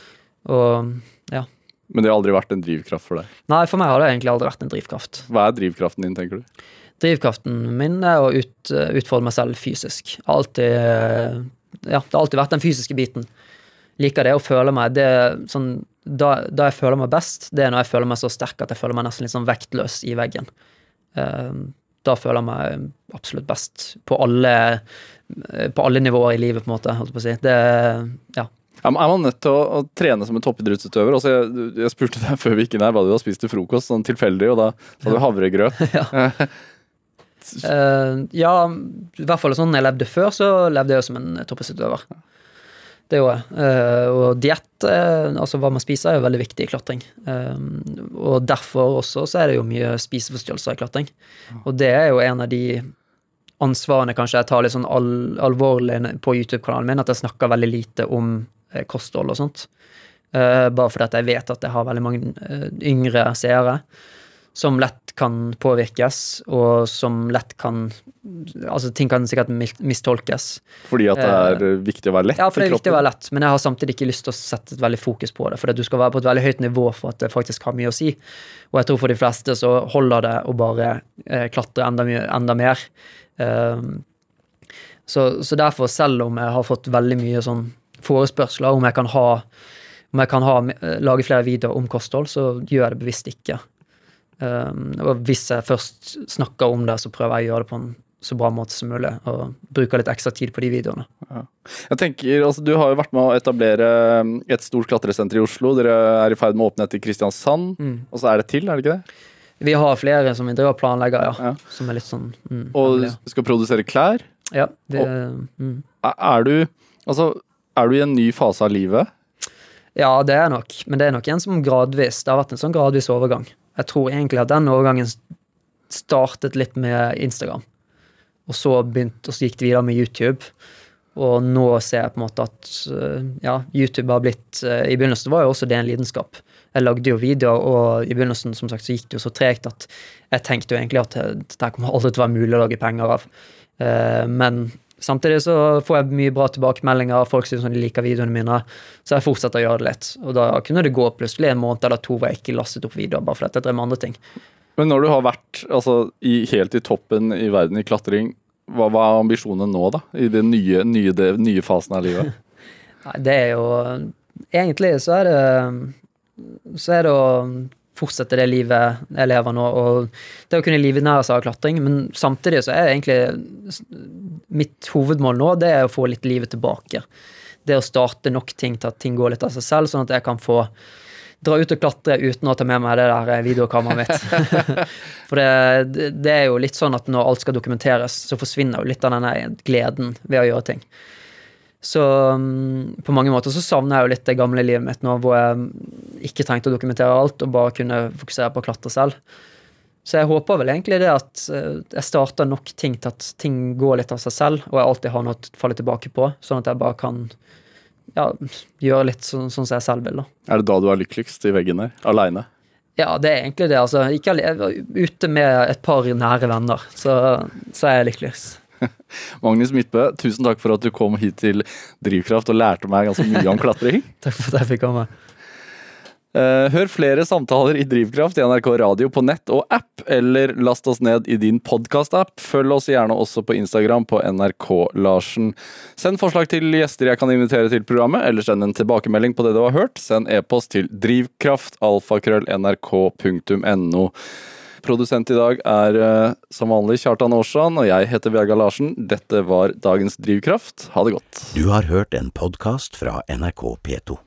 og ja. Men det har aldri vært en drivkraft for deg? Nei, for meg har det egentlig aldri vært en drivkraft. Hva er drivkraften din, tenker du? Drivkraften min er å ut, utfordre meg selv fysisk. Alltid, ja, det har alltid vært den fysiske biten. Liker det å føle meg det, sånn, da, da jeg føler meg best, det er når jeg føler meg så sterk at jeg føler meg nesten litt sånn vektløs i veggen. Uh, da føler jeg meg absolutt best på alle, eh, på alle nivåer i livet, på en måte. Holdt på å si. Det, ja. Er man- er man nødt til å, å trene som en toppidrettsutøver? Altså, jeg, jeg spurte deg før vi gikk inn her hva du har spist til frokost, sånn tilfeldig, og da sa du havregrøt. Eh, ja, i hvert fall sånn jeg levde før, så levde jeg jo som en toppidrettsutøver. Det gjorde jeg. Eh, og diett, eh, altså hva man spiser, er jo veldig viktig i klatring. Og derfor også så er det jo mye spiseforstyrrelser i klatring. Og det er jo en av de ansvarene kanskje jeg tar litt sånn al alvorlig på YouTube-kanalen min, at jeg snakker veldig lite om kosthold og sånt. Bare fordi at jeg vet at jeg har veldig mange yngre seere som lett kan påvirkes, og som lett kan Altså, ting kan sikkert mistolkes. Fordi at det er eh, viktig å være lett Ja, for det er viktig å være lett, men jeg har samtidig ikke lyst til å sette et veldig fokus på det, for du skal være på et veldig høyt nivå for at det faktisk har mye å si. Og jeg tror for de fleste så holder det å bare eh, klatre enda, enda mer. Um, så, så derfor, selv om jeg har fått veldig mye sånn forespørsler om jeg kan ha om jeg kan ha, eh, lage flere videoer om kosthold, så gjør jeg det bevisst ikke. Um, og hvis jeg først snakker om det, så prøver jeg å gjøre det på en så bra måte som mulig, og bruker litt ekstra tid på de videoene. Jeg tenker, altså Du har jo vært med å etablere um, et stort klatresenter i Oslo. Dere er i ferd med å åpne et i Kristiansand. Mm. Og så er det til, er det ikke det? Vi har flere som vi driver og planlegger, ja. Ja. Som er litt sånn mm, Og du skal produsere klær. Ja, vi, mm. Er er du Altså, er du i en ny fase av livet? Ja, det er nok, men det er nok en som gradvis Det har vært en sånn gradvis overgang. Jeg tror egentlig at den overgangen startet litt med Instagram. Og så, begynt, og så gikk det videre med YouTube. Og nå ser jeg på en måte at eh, ja, YouTube har blitt eh, I begynnelsen var jo også det en lidenskap. Jeg lagde jo videoer, og i begynnelsen som sagt, så gikk det jo så tregt at jeg tenkte jo egentlig at dette kommer aldri til å være mulig å lage penger av. Eh, men Samtidig så får jeg mye bra tilbakemeldinger, folk syns de liker videoene mine. Så jeg fortsetter å gjøre det litt. Og da kunne det gå plutselig en måned eller to hvor jeg ikke lastet opp videoer, bare fordi jeg drev med andre ting. Men når du har vært altså, i, helt i toppen i verden i klatring, hva, hva er ambisjonen nå, da? I den nye, nye, nye fasen av livet? Nei, det er jo Egentlig så er det Så er det å fortsette det livet jeg lever nå. Og det å kunne livnære seg av klatring. Men samtidig så er egentlig mitt hovedmål nå det er å få litt livet tilbake. Det å starte nok ting til at ting går litt av seg selv, sånn at jeg kan få dra ut og klatre uten å ta med meg det der videokameraet mitt. For det, det, er jo litt sånn at når alt skal dokumenteres, så forsvinner jo litt av denne gleden ved å gjøre ting. Så um, på mange måter så savner jeg jo litt det gamle livet mitt nå, hvor jeg ikke trengte å dokumentere alt og bare kunne fokusere på å klatre selv. Så jeg håper vel egentlig det at uh, jeg starter nok ting til at ting går litt av seg selv, og jeg alltid har noe å falle tilbake på, sånn at jeg bare kan ja, gjøre litt sånn, sånn som jeg selv vil. da. Er det da du er lykkeligst, i veggen der? Aleine? Ja, det er egentlig det. altså. Ikke ute med et par nære venner, så, så er jeg lykkeligst. Magnus Midtbø, tusen takk for at du kom hit til Drivkraft og lærte meg ganske mye om klatring. takk for at jeg fikk komme. Eh, hør flere samtaler i Drivkraft i NRK radio på nett og app, eller last oss ned i din podkast-app. Følg oss gjerne også på Instagram på NRK-Larsen. Send forslag til gjester jeg kan invitere til programmet, eller send en tilbakemelding på det du har hørt. Send e-post til drivkraftalfakrøll.nrk.no. Produsent i dag er uh, som vanlig Kjartan Aarsand, og jeg heter Vega Larsen. Dette var dagens Drivkraft. Ha det godt. Du har hørt en podkast fra NRK P2.